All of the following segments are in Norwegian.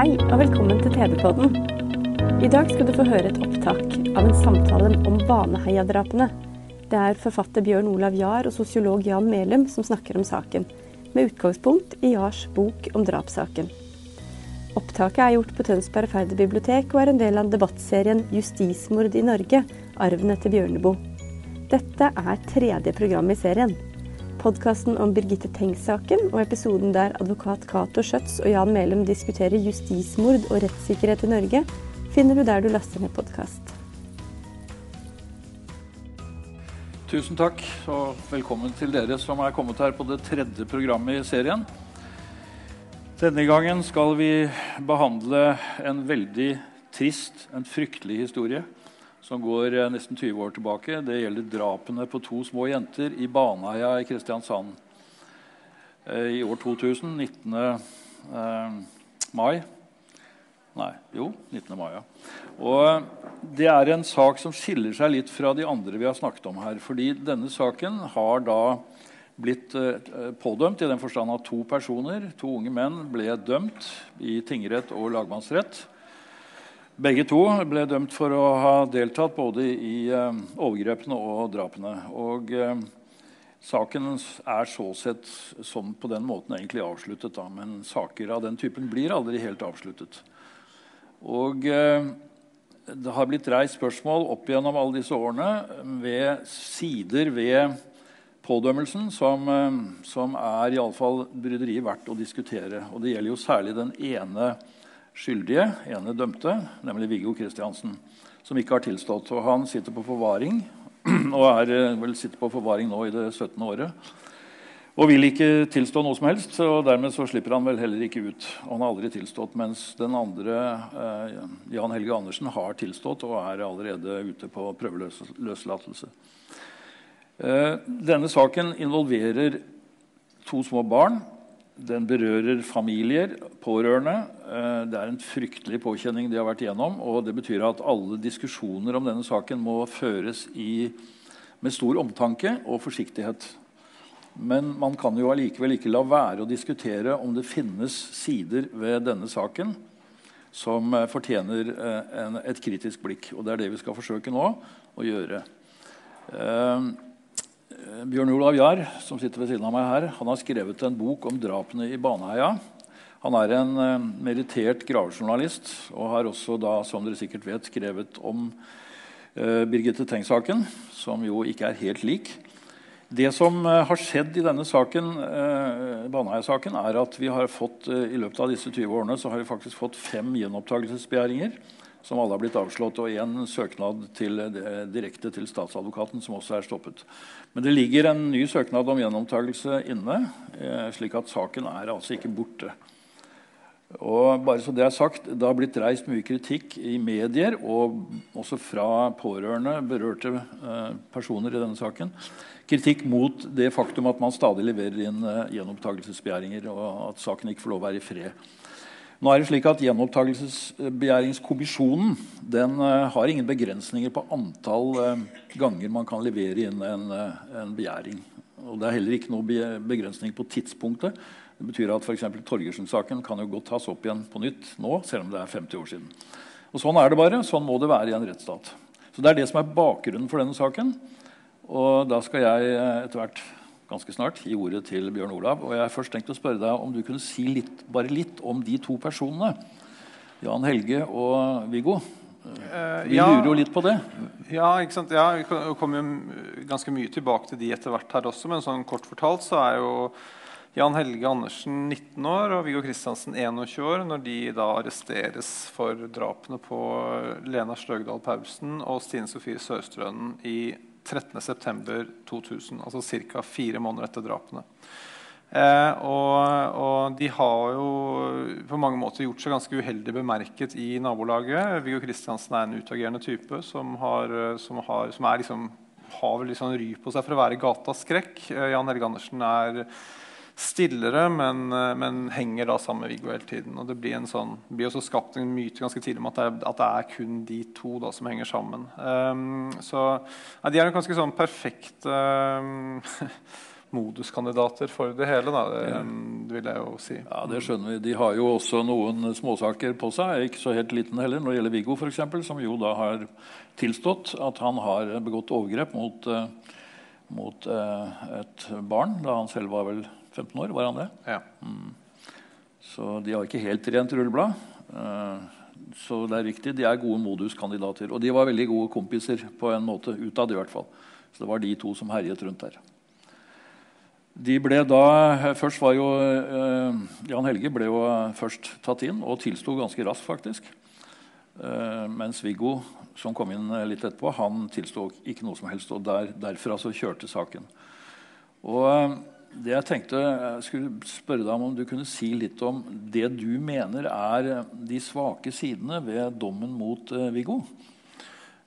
Hei og velkommen til TV-podden. I dag skal du få høre et opptak av en samtale om Baneheia-drapene. Det er forfatter Bjørn Olav Jahr og sosiolog Jan Melum som snakker om saken, med utgangspunkt i Jahrs bok om drapssaken. Opptaket er gjort på Tønsberg Færder-bibliotek og er en del av debattserien 'Justismord i Norge arven etter Bjørneboe'. Dette er tredje program i serien. Podkasten om Birgitte Tengs-saken og episoden der advokat Cato Schjøtz og Jan Melum diskuterer justismord og rettssikkerhet i Norge, finner du der du laster ned podkast. Tusen takk, og velkommen til dere som er kommet her på det tredje programmet i serien. Denne gangen skal vi behandle en veldig trist, en fryktelig historie som går eh, nesten 20 år tilbake. Det gjelder drapene på to små jenter i Baneheia i Kristiansand eh, i år 2000. 19. Eh, mai. Nei, jo, 19. mai. ja. Og Det er en sak som skiller seg litt fra de andre vi har snakket om her. fordi denne saken har da blitt pådømt i den forstand at to personer, to unge menn, ble dømt i tingrett og lagmannsrett. Begge to ble dømt for å ha deltatt både i eh, overgrepene og drapene. Og eh, Saken er så sett sånn på den måten egentlig avsluttet. Da. Men saker av den typen blir aldri helt avsluttet. Og eh, det har blitt reist spørsmål opp gjennom alle disse årene ved sider ved pådømmelsen som, eh, som er iallfall bryderiet verdt å diskutere. Og det gjelder jo særlig den ene skyldige, ene dømte, nemlig Viggo Kristiansen, som ikke har tilstått. Og han sitter på forvaring, og er eh, vel sitter på forvaring nå i det 17. året. Og vil ikke tilstå noe som helst, og dermed så slipper han vel heller ikke ut. Og han har aldri tilstått, mens den andre, eh, Jan Helge Andersen, har tilstått og er allerede ute på prøveløslatelse. Eh, denne saken involverer to små barn. Den berører familier, pårørende. Eh, det er en fryktelig påkjenning de har vært igjennom. og Det betyr at alle diskusjoner om denne saken må føres i, med stor omtanke og forsiktighet. Men man kan jo allikevel ikke la være å diskutere om det finnes sider ved denne saken som eh, fortjener eh, et kritisk blikk. Og det er det vi skal forsøke nå å gjøre. Bjørn Olav Jahr, som sitter ved siden av meg her, han har skrevet en bok om drapene i Baneheia. Han er en eh, merittert gravejournalist og har også da, som dere sikkert vet, skrevet om eh, Birgitte Tengs-saken, som jo ikke er helt lik. Det som eh, har skjedd i denne saken, eh, Baneheia-saken, er at vi har fått, eh, i løpet av disse 20 årene så har vi faktisk fått fem gjenopptakelsesbegjæringer som alle har blitt avslått, og én søknad til, eh, direkte til statsadvokaten, som også er stoppet. Men det ligger en ny søknad om gjenopptakelse inne, eh, slik at saken er altså ikke borte. Og bare så Det er sagt, det har blitt reist mye kritikk i medier og også fra pårørende, berørte eh, personer i denne saken. Kritikk mot det faktum at man stadig leverer inn gjenopptakelsesbegjæringer, og at saken ikke får lov å være i fred. Nå er det slik at Gjenopptakelsesbegjæringskommisjonen den, uh, har ingen begrensninger på antall uh, ganger man kan levere inn en, uh, en begjæring. Og det er heller ikke noe begrensning på tidspunktet. Det betyr at f.eks. Torgersen-saken kan jo godt tas opp igjen på nytt nå, selv om det er 50 år siden. Og Sånn er det bare. Sånn må det være i en rettsstat. Så Det er det som er bakgrunnen for denne saken. Og Da skal jeg etter hvert ganske snart gi ordet til Bjørn Olav. Og jeg har først tenkt å spørre deg om du kunne si litt, bare litt om de to personene. Jan Helge og Viggo. Vi ja. lurer jo litt på det. Ja, ikke sant? Ja, vi kommer jo ganske mye tilbake til de etter hvert her også, men sånn kort fortalt så er jo Jan Helge Andersen 19 år og Viggo Kristiansen 21 år når de da arresteres for drapene på Lena Sløgdal Pausen og Stine Sofie Sørstrønen i 13.9.2000, altså ca. fire måneder etter drapene. Eh, og, og, de har jo på mange måter gjort seg ganske uheldig bemerket i nabolaget. Viggo Kristiansen er en utagerende type som, har, som, har, som liksom, har vel liksom ry på seg for å være gatas skrekk. Eh, Jan Helge Andersen er stillere, men, men, henger da sammen med Viggo hele tiden. Og det blir, en sånn, blir også skapt en myte ganske tidlig om at det er, at det er kun de to da, som henger sammen. Um, så ja, De er en ganske sånn perfekte um, moduskandidater for det hele. Da. Det, det, vil jeg jo si. Ja, Det skjønner vi. De har jo også noen småsaker på seg. Ikke så helt liten heller. Når det gjelder Viggo, f.eks., som jo da har tilstått at han har begått overgrep mot, uh, mot uh, et barn da han selv var vel 15 år. Var han det? Ja. Mm. Så de har ikke helt rent rulleblad. Uh, så det er riktig, de er gode moduskandidater. Og de var veldig gode kompiser på en måte utad. i hvert fall. Så det var de to som herjet rundt der. De ble da, først var jo, uh, Jan Helge ble jo først tatt inn og tilsto ganske raskt, faktisk. Mens Viggo, som kom inn litt etterpå, han tilsto ikke noe som helst. og der, Derfra så kjørte saken. Og det Jeg tenkte jeg skulle spørre deg om om du kunne si litt om det du mener er de svake sidene ved dommen mot Viggo.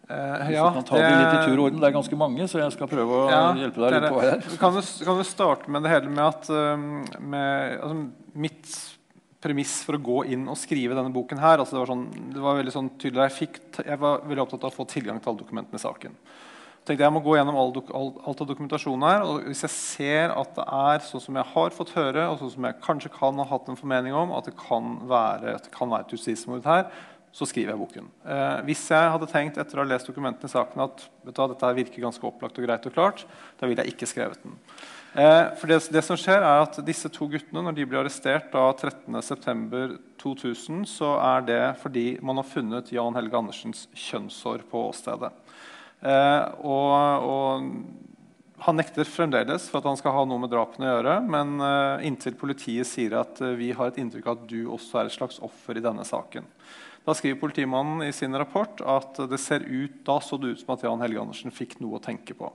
Uh, ja, kan ta det, litt i tur og orden. Det er ganske mange, så jeg skal prøve å ja, hjelpe deg litt på vei her. Kan du, kan du starte med det hele med at um, med, altså, Mitt premiss for å gå inn og skrive denne boken her altså det, var sånn, det var veldig sånn tydelig jeg, fikk, jeg, var veldig opptatt av å få tilgang til alle dokumentene i saken. Tenkte Jeg må gå gjennom all, alt av dokumentasjon her. og Hvis jeg ser at det er sånn som jeg har fått høre, og sånn som jeg kanskje kan ha hatt en formening om, at det kan være, det kan være et justismord her, så skriver jeg boken. Eh, hvis jeg hadde tenkt etter å ha lest dokumentene i saken at du, dette virker ganske opplagt og greit og klart, da ville jeg ikke skrevet den. Eh, for det, det, som skjer er at Disse to guttene når de blir arrestert da 13.9.2000, så er det fordi man har funnet Jan Helge Andersens kjønnshår på åstedet. Eh, og, og han nekter fremdeles for at han skal ha noe med drapene å gjøre. Men uh, inntil politiet sier at uh, vi har et inntrykk av at du også er et slags offer i denne saken. Da skriver politimannen i sin rapport at det ser ut, da så det ut som at Jan Helge Andersen fikk noe å tenke på.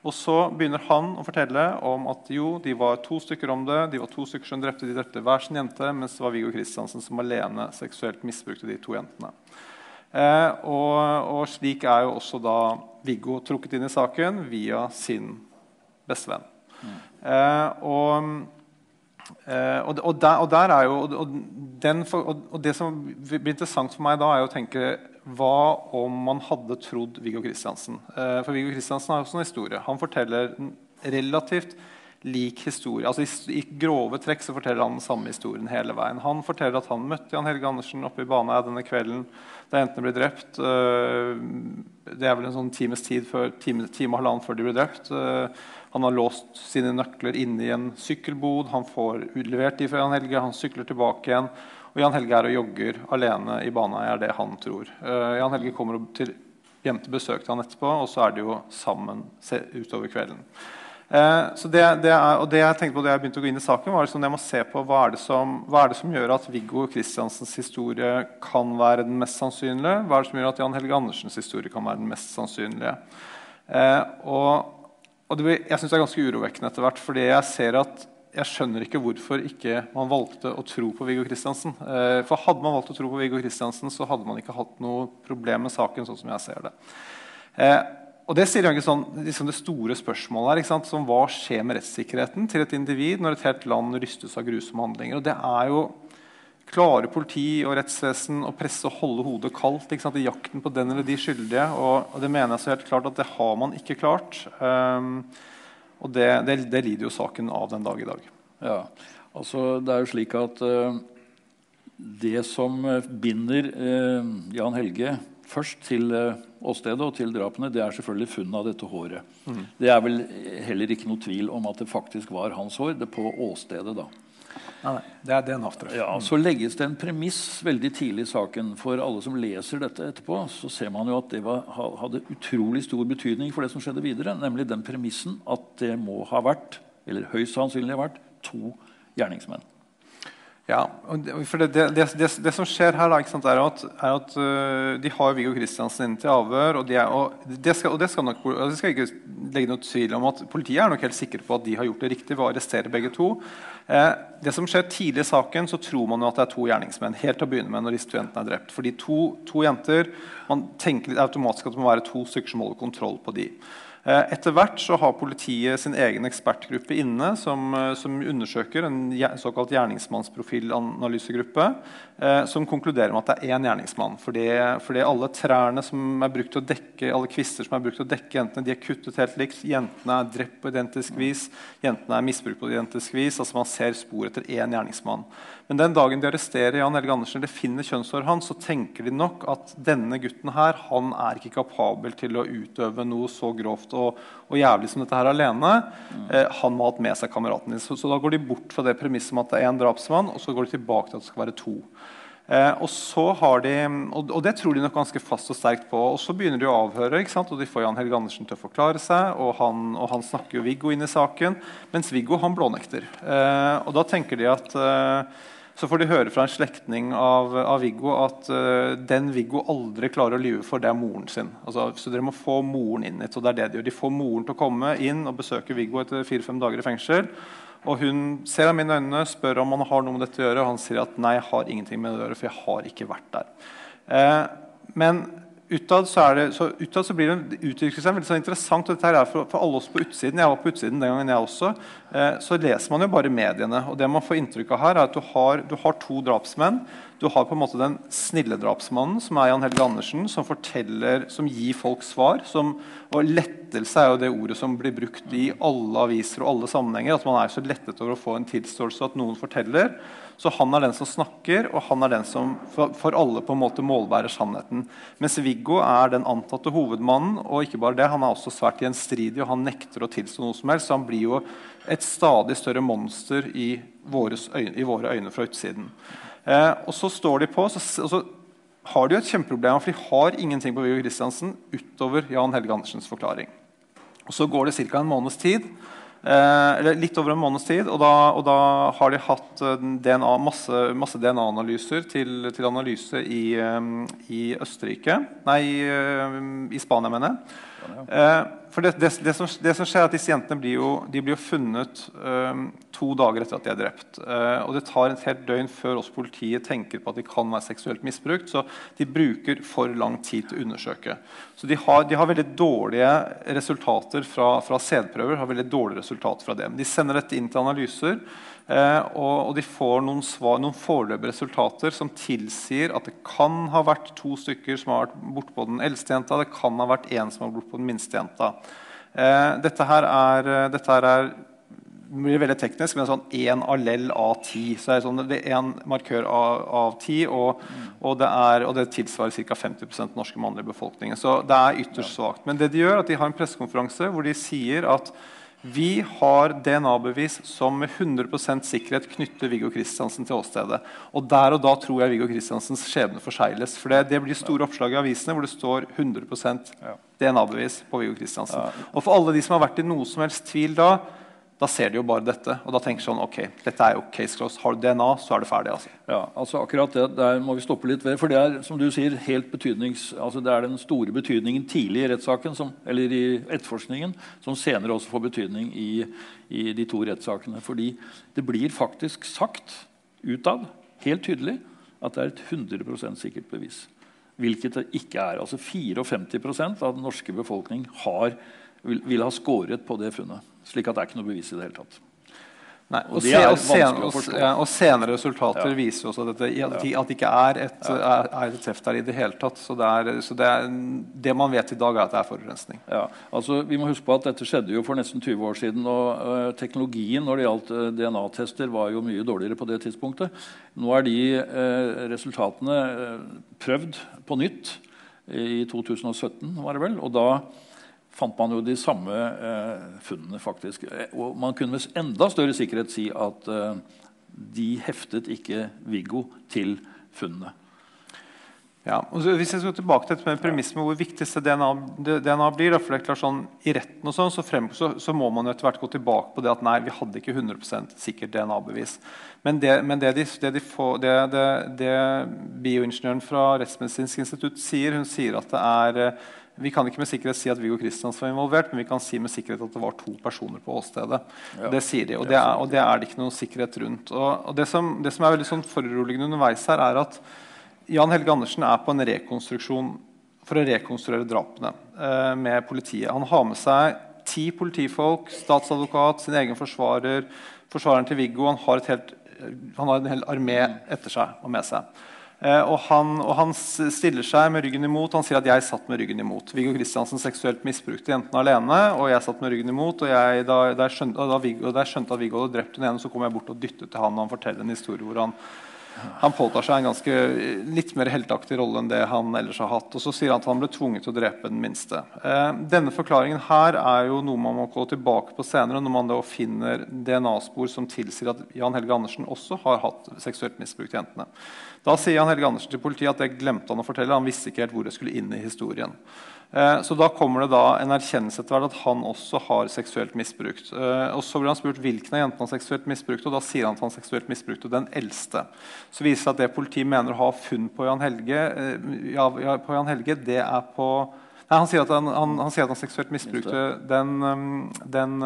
Og Så begynner han å fortelle om at jo, de var to stykker om det. De var to stykker som drepte de drepte hver sin jente, mens det var Viggo Kristiansen som alene seksuelt misbrukte de to jentene. Eh, og, og, slik er jo også da Viggo trukket inn i saken via sin bestevenn. Mm. Og Uh, og, og, der, og, der, er jo og, den, og, det som blir interessant for meg da, er å tenke hva om man hadde trodd Viggo Kristiansen? Uh, for Viggo Kristiansen har også en historie. Han forteller relativt lik historie. Altså i, i, grove trekk så forteller han den samme historien hele veien. Han forteller at han møtte Jan Helge Andersen oppe i Baneheia denne kvelden da jentene ble drept. Uh, det er vel en sånn times tid før, time, time og halvannen før de ble drept. Han har låst sine nøkler inne i en sykkelbod. Han får utlevert de fra Jan Helge. Han sykler tilbake igjen. Og Jan Helge er og jogger alene i Baneheia, er det han tror. Uh, Jan Helge kommer til, hjem til besøk til han etterpå, og så er de jo sammen utover kvelden. Uh, så det, det er, og det jeg tenkte på da jeg begynte å gå inn i saken, var liksom jeg må se på hva er, som, hva er det som, gjør at Viggo Kristiansens historie kan være den mest sannsynlige? Hva er det som gjør at Jan Helge Andersens historie kan være den mest sannsynlige? Eh, og og det, jeg synes det er ganske urovekkende etter hvert, fordi jeg ser at jeg skjønner ikke hvorfor ikke man valgte å tro på Viggo Kristiansen. Eh, for hadde man valgt å tro på Viggo Kristiansen, så hadde man ikke hatt noe problem med saken. sånn som jeg ser det. Eh, og Det sier egentlig sånn, liksom det store spørsmålet her, som Hva skjer med rettssikkerheten til et individ når et helt land rystes av grusomme handlinger? Og det er jo Klarer politi og rettsvesen å presse og holde hodet kaldt i jakten på den eller de skyldige? Og, og, det mener jeg så helt klart at det har man ikke klart. Um, og det, det, det, lider jo saken av den dag i dag. Ja, altså Det er jo slik at uh, det som binder uh, Jan Helge først til uh, åstedet og til drapene, det er selvfølgelig funnet av dette håret. Mm. Det er vel heller ikke noe tvil om at det faktisk var hans hår det på åstedet. da. Nei, nei, det er DNA-avtrykk. Ja, så legges det en premiss veldig tidlig i saken. For alle som leser dette etterpå, så ser man jo at det var, hadde utrolig stor betydning for det som skjedde videre. Nemlig den premissen at det må ha vært, eller høyst sannsynlig ha vært, to gjerningsmenn. Ja, for det, det, det, det, som skjer her, er at, er at uh, de har Viggo Kristiansen inne til avhør. Og, er, og, det skal, og det skal nok, det skal ikke legge noe tvil om at Politiet er nok helt sikre på at de har gjort det riktig ved å arrestere begge to. Eh, det som skjer Tidlig i saken så tror man jo at det er to gjerningsmenn. helt til å begynne med når to jentene er drept. Fordi to, to jenter, Man tenker litt automatisk at det må være to stykker som holder kontroll på de. Eh, etter hvert så har politiet sin egen ekspertgruppe inne som, eh, som undersøker en såkalt gjerningsmannsprofilanalysegruppe eh, som konkluderer med at det er én gjerningsmann. Fordi, fordi, alle trærne som er brukt til å dekke, alle kvister som er brukt til å dekke jentene, de er kuttet helt likt. Jentene er drept på identisk vis. Jentene er misbrukt på identisk vis. altså Man ser spor etter én gjerningsmann. Men den dagen de arresterer Jan Helge Andersen eller finner kjønnshåret hans, så tenker de nok at denne gutten her, han er ikke kapabel til å utøve noe så grovt og, og jævlig som dette her alene. Eh, han må ha hatt med seg kameraten din. Så, så, da går de bort fra det premisset om at det er én drapsmann, og så går de tilbake til at det skal være to. Eh, og, så har de, og, og, det tror de nok ganske fast og sterkt på. Og så begynner de å avhøre, ikke sant? og de får Jan Helge Andersen til å forklare seg. Og han, og han snakker jo Viggo inn i saken, mens Viggo han blånekter. Eh, og da tenker de at eh, så får de høre fra en slektning av, av, Viggo at uh, den Viggo aldri klarer å lyve for, det er moren sin. Altså, så dere må få moren inn hit. og det er det De gjør. De får moren til å komme inn og besøke Viggo etter fire-fem dager i fengsel. Og Hun ser inn i øynene, spør om han har noe med dette å gjøre. Og han sier at nei, jeg har ingenting med det å gjøre, for jeg har ikke vært der. Uh, men utad så, det, så, utad så blir det en seg veldig sånn interessant. og dette her er for, for, alle oss på utsiden, Jeg var på utsiden den gangen, jeg også. Eh, så leser man jo bare mediene. og det man får inntrykk av her er at Du har, du har to drapsmenn. Du har på en måte den snille drapsmannen, som er Jan Helge Andersen, som forteller, som gir folk svar. Som, og lettelse er jo det ordet som blir brukt i alle aviser og alle sammenhenger. At man er så lettet over å få en tilståelse at noen forteller. Så han er den som snakker, og han er den som for, for alle på en måte målbærer sannheten. Mens Viggo er den antatte hovedmannen, og ikke bare det, han er også svært gjenstridig og han nekter å tilstå noe som helst. Så han blir jo et stadig større monster i, øyne, i våre øyne fra utsiden. Eh, og så står de på, så, og så har de jo et kjempeproblem, for de har ingenting på Viggo Kristiansen utover Jan Helge Andersens forklaring. Og Så går det ca. en måneds tid. Eh, eller litt over en måneds tid. Og da, og da har de hatt eh, DNA, masse, masse DNA-analyser til, til, analyse i, eh, i Østerrike Nei, i Spania, mener jeg. Eh, for det, det, det, som, det, som, skjer er at Disse jentene blir jo, blir jo funnet um, to dager etter at de er drept. Uh, og Det tar et helt døgn før oss politiet tenker på at de kan være seksuelt misbrukt. Så de bruker for lang tid til å undersøke. Så De har, de har veldig dårlige resultater fra, fra sædprøver. har veldig dårlige resultater fra det. Men de sender dette inn til analyser. Eh, og, de får noen, svar, noen foreløpige resultater som tilsier at det kan ha vært to stykker som har vært bortpå den eldste jenta. Det kan ha vært én som har vært bortpå den minste jenta. Eh, dette her er, dette her er blir veldig teknisk, men sånn én allell av ti. Så er det, sånn, det er én markør av, av ti, og, og, det er, og, det tilsvarer ca. 50% av den norske mannlige befolkningen. Så det er ytterst svakt. Men det de gjør, er at de har en pressekonferanse hvor de sier at vi har DNA-bevis som med 100% sikkerhet knytter Viggo Kristiansen til åstedet. Og der og da tror jeg Viggo Kristiansens skjebne forsegles. For det, det, blir store oppslag i avisene hvor det står 100% DNA-bevis på Viggo Kristiansen. Og for alle de som har vært i noe som helst tvil da, da ser de jo bare dette. Og da tenker sånn Ok, dette er jo case close. Har du DNA, så er det ferdig. altså. Ja, altså akkurat det der må vi stoppe litt ved. For det er som du sier, helt betydnings, altså det er den store betydningen tidlig i rettssaken, eller i etterforskningen, som senere også får betydning i, i de to rettssakene. Fordi det blir faktisk sagt utad, helt tydelig, at det er et 100% sikkert bevis. Hvilket det ikke er. Altså 54% av den norske befolkning har, vil, vil ha skåret på det funnet. Slik at det er ikke noe bevis i det hele tatt. Nei, og, se, og, sen, og, og, senere resultater ja. viser også at, dette, at, det ikke er et, ja. er et teft der i det hele tatt. Så, det, er, så det, er, det, man vet i dag, er at det er forurensning. Ja, altså Vi må huske på at dette skjedde jo for nesten 20 år siden. Og uh, teknologien når det gjaldt uh, DNA-tester, var jo mye dårligere på det tidspunktet. Nå er de uh, resultatene prøvd på nytt i 2017, var det vel. og da fant man jo de samme eh, funnene, faktisk. Og man kunne med enda større sikkerhet si at eh, de heftet ikke Viggo til funnene. Ja, og så hvis jeg skal tilbake til dette med premiss med hvor viktig DNA, DNA blir, for det er klart sånn, I retten og sånn, så, frem, så, så, må man etter hvert gå tilbake på det at nei, vi hadde ikke 100% sikkert DNA-bevis. Men, det, men det, de, det, de får, det, bioingeniøren fra Rettsmedisinsk institutt sier, hun sier at det er eh, vi kan ikke med sikkerhet si at Viggo Kristiansen var involvert, men vi kan si med sikkerhet at det var to personer på åstedet. Ja. Det sier de, og det, er, og det er det ikke noe sikkerhet rundt. Og, og det, som, det, som, er veldig sånn foruroligende underveis her, er at Jan Helge Andersen er på en rekonstruksjon for å rekonstruere drapene eh, med politiet. Han har med seg ti politifolk, statsadvokat, sin egen forsvarer, forsvareren til Viggo. Han har, helt, han har en hel armé etter seg og med seg. Eh, og, han, og, han, stiller seg med ryggen imot. Han sier at 'jeg satt med ryggen imot'. Viggo Kristiansen seksuelt misbrukte jentene alene, og jeg satt med ryggen imot. og jeg, da, da, jeg skjønte, da, Viggo, da jeg skjønte at Viggo hadde drept den ene, så kom jeg bort og dyttet til han og han forteller en historie hvor han han påtar seg en ganske litt mer helteaktig rolle enn det han ellers har hatt. Og så sier han at han ble tvunget til å drepe den minste. Eh, denne forklaringen her er jo noe man må gå tilbake på senere, når man da finner DNA-spor som tilsier at Jan Helge Andersen også har hatt seksuelt misbrukt jentene. Da sier Jan Helge Andersen til politiet at det glemte han å fortelle. Han visste ikke helt hvor det skulle inn i historien. Eh, så da kommer det da en erkjennelse etter hvert at han også har seksuelt misbrukt. Eh, og Så blir han spurt hvilken av jentene han seksuelt misbrukte, og da sier han at han seksuelt misbrukte den eldste. Så viser det at det politiet mener å ha funn på Jan Helge, eh, ja, på Jan Helge det er på Nei, han sier at han, han, han, sier at han seksuelt misbrukte den, den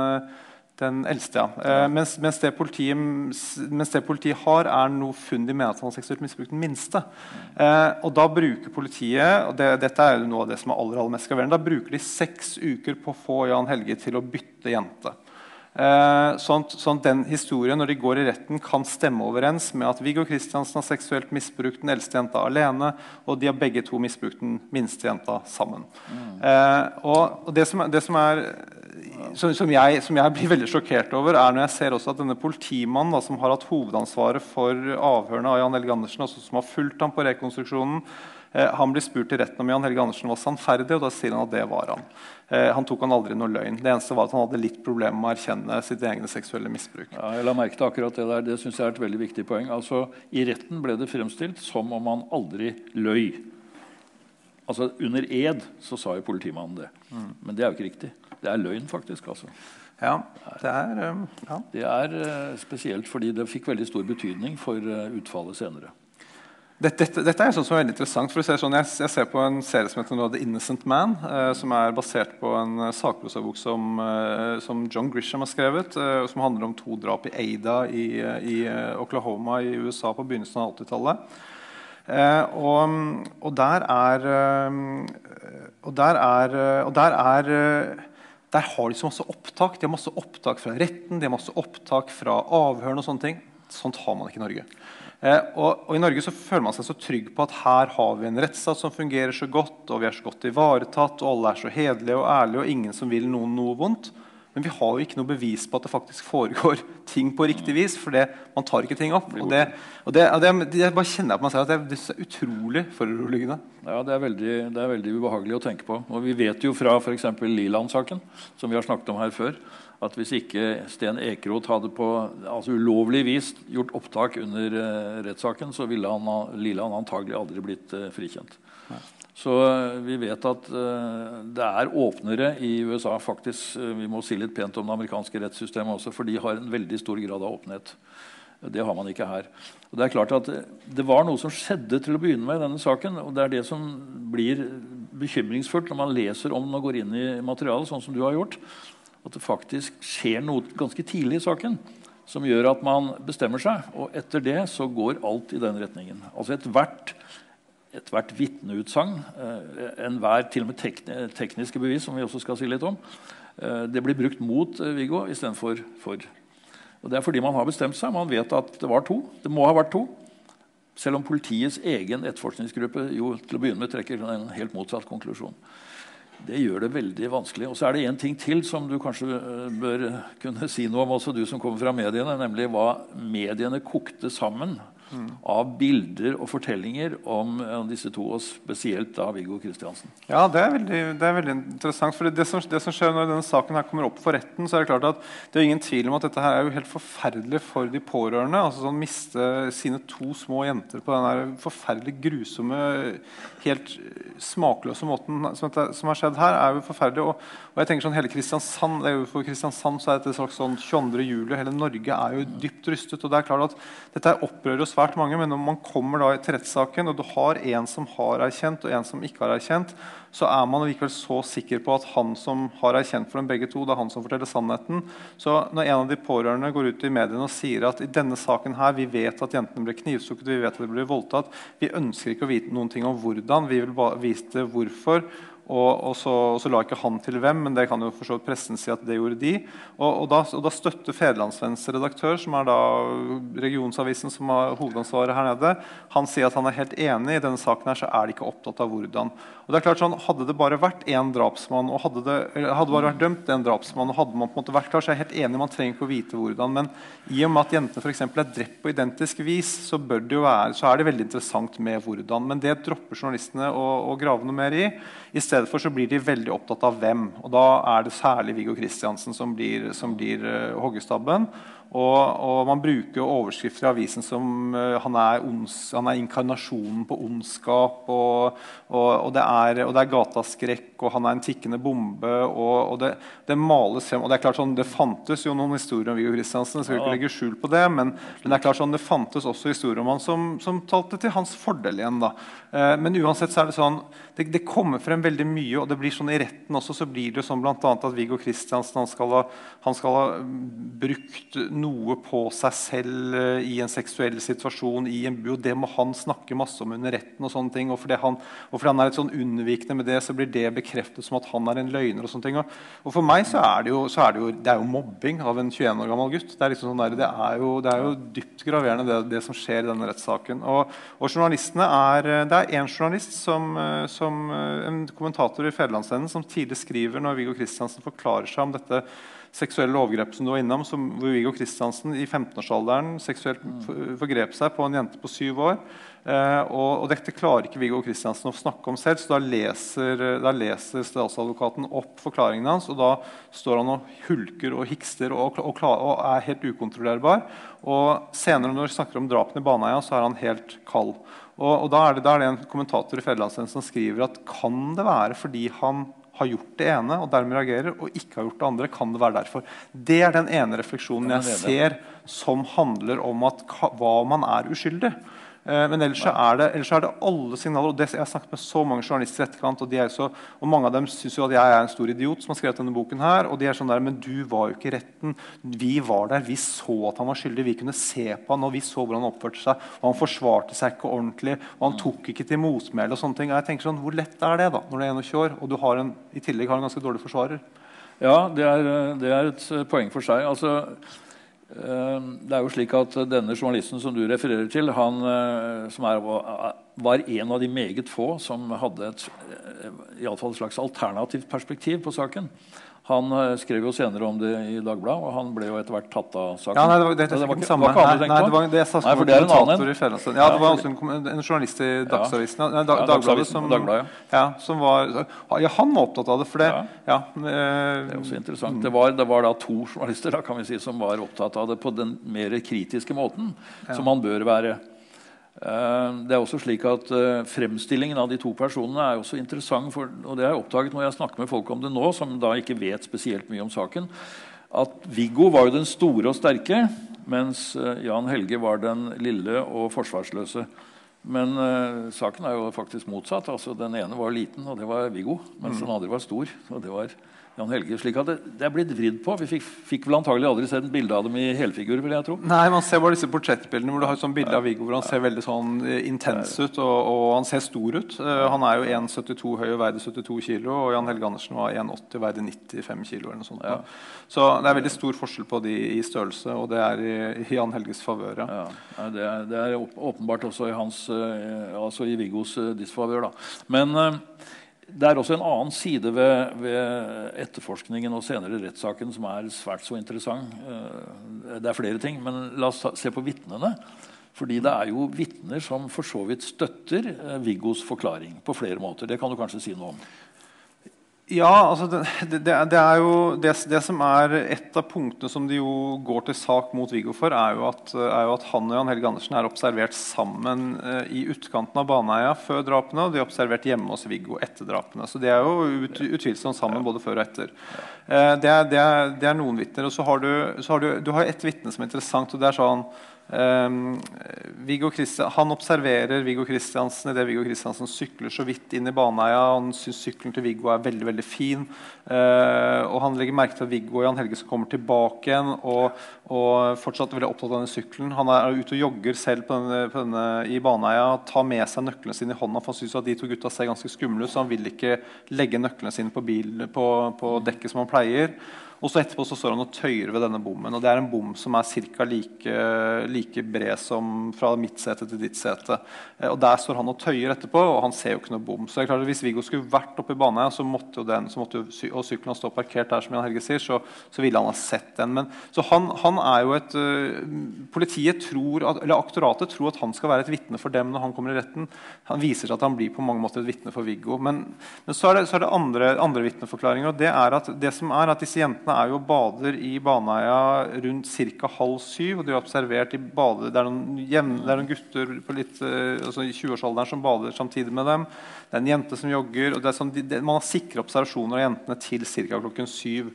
den eldste, ja. Eh, mens, mens, det politiet, mens, det politiet, har, er noe funn de mener at han har seksuelt misbrukt den minste. Eh, og da bruker politiet og det, Dette er jo noe av det som er aller, aller mest graverende, da bruker de seks uker på å få Jan Helge til å bytte jente. Eh, sånn, sånn at den historien når de går i retten kan stemme overens med at Viggo Kristiansen har seksuelt misbrukt den eldste jenta alene, og de har begge to misbrukt den minste jenta sammen. Mm. Eh, og, og det, som, det som er som, som, jeg, som, jeg, blir veldig sjokkert over, er når jeg ser også at denne politimannen da, som har hatt hovedansvaret for avhørene av Jan Helge Andersen, altså som har fulgt ham på rekonstruksjonen, eh, han blir spurt i retten om Jan Helge Andersen var sannferdig, og da sier han at det var han. Eh, han tok han aldri noe løgn. Det eneste var at han hadde litt problemer med å erkjenne sitt egne seksuelle misbruk. Ja, jeg la merke til akkurat Det der, det synes jeg er et veldig viktig poeng. Altså, I retten ble det fremstilt som om han aldri løy. Altså, Under ed så sa jo politimannen det. Mm. Men det er jo ikke riktig. Det er løgn, faktisk. altså. Ja, det er, um, ja. det er uh, spesielt fordi det fikk veldig stor betydning for uh, utfallet senere. Dette, dette, dette, er sånn som er veldig interessant. for sånn, jeg, jeg, ser på en serie som heter The Innocent Man, eh, som er basert på en uh, sakprosabok som, eh, som, John Grisham har skrevet, eh, som handler om to drap i Ada i, i Oklahoma i USA på begynnelsen av 80-tallet. Og, og, der er Og der er, og der er der har de så masse opptak. De har masse opptak fra retten, de har masse opptak fra avhørene og sånne ting. Sånt har man ikke i Norge. Eh, og, og, I Norge så føler man seg så trygg på at her har vi en rettsstat som fungerer så godt, og vi er så godt ivaretatt, og alle er så hederlige og ærlige, og ingen som vil noen noe vondt. Men vi har jo ikke noe bevis på at det faktisk foregår ting på riktig vis. For det, man tar ikke ting opp. Og det, og det, og det, det bare kjenner jeg på meg selv at det, er utrolig foruroligende. Ja, det er, veldig, det er, veldig, ubehagelig å tenke på. Og Vi vet jo fra f.eks. Liland-saken, som vi har snakket om her før, at hvis ikke Sten Ekeroth hadde på altså ulovlig vis gjort opptak under uh, rettssaken, så ville han, Liland antagelig aldri blitt uh, frikjent. Ja. Så eh, vi vet at uh, det er åpnere i USA. faktisk. Uh, vi må si litt pent om det amerikanske rettssystemet også, for de har en veldig stor grad av åpenhet. Det har man ikke her. Og Det er klart at det var noe som skjedde til å begynne med i denne saken. og Det er det som blir bekymringsfullt når man leser om den og går inn i materialet, sånn som du har gjort. At det faktisk skjer noe ganske tidlig i saken som gjør at man bestemmer seg. Og etter det så går alt i den retningen. Altså Ethvert ethvert vitneutsagn, eh, enhver til og med tekniske bevis, som vi også skal si litt om, eh, det blir brukt mot eh, Viggo istedenfor for. Og Det er fordi man har bestemt seg. Man vet at det var to. Det må ha vært to. Selv om politiets egen etterforskningsgruppe jo til å begynne med trekker en helt motsatt konklusjon. Det gjør det veldig vanskelig. Og så er det én ting til som du kanskje bør kunne si noe om, også du som kommer fra mediene, nemlig hva mediene kokte sammen mm. av bilder og fortellinger om, om, disse to, og spesielt da Viggo Kristiansen. Ja, det er veldig, det er veldig interessant. for det som, det som, skjer Når denne saken her kommer opp for retten, så er det klart at det er ingen tvil om at dette her er jo helt forferdelig for de pårørende. altså sånn Miste sine to små jenter på den forferdelig grusomme, helt smakløse måten som, som, har skjedd her, er jo forferdelig. Og, og jeg tenker sånn hele Kristiansand, jo For Kristiansand så er dette et slags sånn 22. juli. Hele Norge er jo dypt rystet. og det er klart at Dette opprører svært mange, men når man kommer da til rettssaken, og du har en som har erkjent, og en som ikke har erkjent, så er man likevel så sikker på at han som har erkjent for dem begge to, det er han som forteller sannheten. Så når en av de pårørende går ut i mediene og sier at i denne saken her, vi vet at jentene ble knivstukket, vi vet at de ble voldtatt, vi ønsker ikke å vite noen ting om hvordan, vi vil bare vite hvorfor. Og, og, så, og, så, la ikke han til hvem, men det kan jo for pressen si at det gjorde de. Og, og da, da, støtter Federlandsvennens redaktør, som er da regionsavisen som har hovedansvaret her nede, han sier at han er helt enig. I denne saken her så er de ikke opptatt av hvordan. Og det er klart sånn, Hadde det bare vært én drapsmann, og hadde det hadde bare vært dømt en drapsmann, og hadde man på en måte vært klar, så er jeg helt enig, man trenger ikke å vite hvordan. Men i og med at jentene for er drept på identisk vis, så, være, så er det veldig interessant med hvordan. Men det dropper journalistene å, å grave noe mer i. I stedet for så blir de veldig opptatt av hvem. Og da er det særlig Viggo Kristiansen som blir, som blir uh, hoggestabben. Og, og, man bruker overskrifter i avisen som uh, han, er ons, han, er inkarnasjonen på ondskap. Og, og, det er, og det er gataskrekk, og han er en tikkende bombe. Og, det, det, males frem. Og det er klart sånn, det fantes jo noen historier om Viggo Kristiansen. Skal ikke legge skjul på det, men, men, det er klart sånn, det fantes også historier om han som, som talte til hans fordel igjen. da. Uh, men uansett så er det sånn det, det, kommer frem veldig mye, og det blir sånn i retten også så blir det sånn annet at Viggo Kristiansen han skal, ha, han skal ha brukt noe på seg selv uh, i en seksuell situasjon i en bu, og det må han snakke masse om under retten. Og sånne ting, og fordi han, og fordi han er litt sånn unnvikende med det, så blir det bekreftet som at han er en løgner. Og sånne ting. Og, og for meg så er det, jo, er det, jo, det er jo mobbing av en 21 år gammel gutt. Det er, liksom sånn der, det er, jo, det er jo dypt graverende, det, det, som skjer i denne rettssaken. Og, og journalistene er, Det er én journalist som, som som eh, en kommentator i Federlandsvennen som tidlig skriver når Viggo Kristiansen forklarer seg om dette seksuelle overgrepet som du var innom, som, hvor Viggo Kristiansen i 15-årsalderen seksuelt forgrep seg på en jente på syv år. Eh, og, og, dette klarer ikke Viggo Kristiansen å snakke om selv, så da leser, da leser statsadvokaten opp forklaringen hans. Og da står han og hulker og hikster og, og, og er helt ukontrollerbar. Og senere når vi snakker om drapene i Baneheia, så er han helt kald. Og, og da, er det, da, er det, en kommentator i Federlandsvennen som skriver at kan det være fordi han har gjort det ene og dermed reagerer, og ikke har gjort det andre? Kan det være derfor? Det er den ene refleksjonen jeg ser som handler om at, hva man er uskyldig. Eh, men ellers, er det, ellers er det alle signaler. og det, Jeg har snakket med så mange journalister i etterkant, og, så, og mange av dem syns at jeg er en stor idiot som har skrevet denne boken. her, og de er sånn der, Men du var jo ikke i retten. Vi var der. Vi så at han var skyldig. Vi kunne se på han, og vi så hvordan han oppførte seg. Og han forsvarte seg ikke ordentlig, og han tok ikke til motmæle. og sånne ting. Jeg tenker sånn, Hvor lett er det da, når du er 21 år og du har en, i tillegg har en ganske dårlig forsvarer? Ja, det er, det er et poeng for seg. altså det er jo slik at Denne journalisten som du refererer til, han eh, som er, var en av de meget få som hadde et, eh, i alle fall et slags alternativt perspektiv på saken. Han uh, skrev jo senere om det i Dagbladet, og han ble jo etter hvert tatt av saken. Ja, nei, det var, det, det, det var ikke, samme. Nei, nei, det var, det jeg nei, for det er en annen en. Ja, det var også en, en journalist i Dagsavisen. Ja. Dag, Dagbladet, som, Dagbladet, ja. ja. som var, ja, han var opptatt av det. For det, ja. Øh, det er også interessant. Det var, det var, da to journalister da, kan vi si, som var opptatt av det på den mer kritiske måten som man bør være. Eh, det er også slik at uh, Fremstillingen av de to personene er også interessant. For, og det har jeg oppdaget når jeg snakker med folk om det nå, som da ikke vet spesielt mye om saken. At Viggo var jo den store og sterke, mens uh, Jan Helge var den lille og forsvarsløse. Men uh, saken er jo faktisk motsatt. altså Den ene var liten, og det var Viggo. Mens mm. den andre var stor, og det var Jan Helge, slik at det, det er blitt vridd på. Vi fikk, fikk vel antagelig aldri sett bilde av dem i helfigur. vil jeg tro. Nei, Man ser bare disse portrettbildene hvor du har et sånt bilde av Viggo hvor han ser veldig sånn eh, intens ut og, og, han ser stor ut. Uh, han er jo 1,72 høy og veide 72 kg, og Jan Helge Andersen var 1,80 og veide 95 kg. Eller noe sånt, ja. Så det er veldig stor forskjell på de i størrelse, og det er i, i Jan Helges favør. Ja. ja. det, er, det er åpenbart også i, hans, uh, altså i Viggos disfavør. Men det er også en annen side ved, ved, etterforskningen og senere rettssaken som er svært så interessant. Eh, det er flere ting, men la oss se på vitnene. Fordi det er jo vitner som for så vidt støtter eh, Viggos forklaring på flere måter. Det kan du kanskje si noe om? Ja, altså det, det, det, er jo det, det, som er et av punktene som de jo går til sak mot Viggo for, er jo at, er jo at han og Jan Helge Andersen er observert sammen uh, i utkanten av Baneheia før drapene, og de er observert hjemme hos Viggo etter drapene. Så de er jo ut, utvilsomt sammen både før og etter. Uh, det, er, er, er, noen vitner. Og så har du, så har du, du har et vitne som er interessant, og det er sånn han observerer Viggo Kristiansen idet Viggo Kristiansen sykler så vidt inn i Baneheia. Han syns sykkelen til Viggo er veldig veldig fin. Uh, og Han legger merke til at Viggo og Jan Helgesen kommer tilbake igjen og, og fortsatt veldig opptatt av denne sykkelen. Han er ute og jogger selv på denne, på denne, i Baneheia. Tar med seg nøklene sine i hånda, for han syns de to gutta ser ganske skumle ut. Så han vil ikke legge nøklene sine på, bil, på, på dekket som han pleier. Og så etterpå så står han og tøyer ved denne bommen. og Det er en bom som er ca. Like, like, bred som fra mitt sete til ditt sete. Eh, og Der står han og tøyer etterpå, og han ser jo ikke noe bom. Så det er klart at Hvis Viggo skulle vært oppe i Baneheia, så måtte jo den, så måtte jo, og sykkelen stå parkert der, som Jan Helge sier, så, så ville han ha sett den. Men, så han, han, er jo et uh, Politiet tror, at, eller aktoratet tror at han skal være et vitne for dem når han kommer i retten. Han viser seg at han blir på mange måter et vitne for Viggo. Men, men, så er det, så er det andre, andre vitneforklaringer. og det er at det som er at disse jentene er jo bader i Baneheia rundt ca. halv syv. og de er observert i bade, det, er noen, jevne, det er noen gutter litt, eh, altså i 20-årsalderen som bader samtidig med dem. Det er en jente som jogger. og sånn, de, Man har sikre observasjoner av jentene til ca. klokken syv.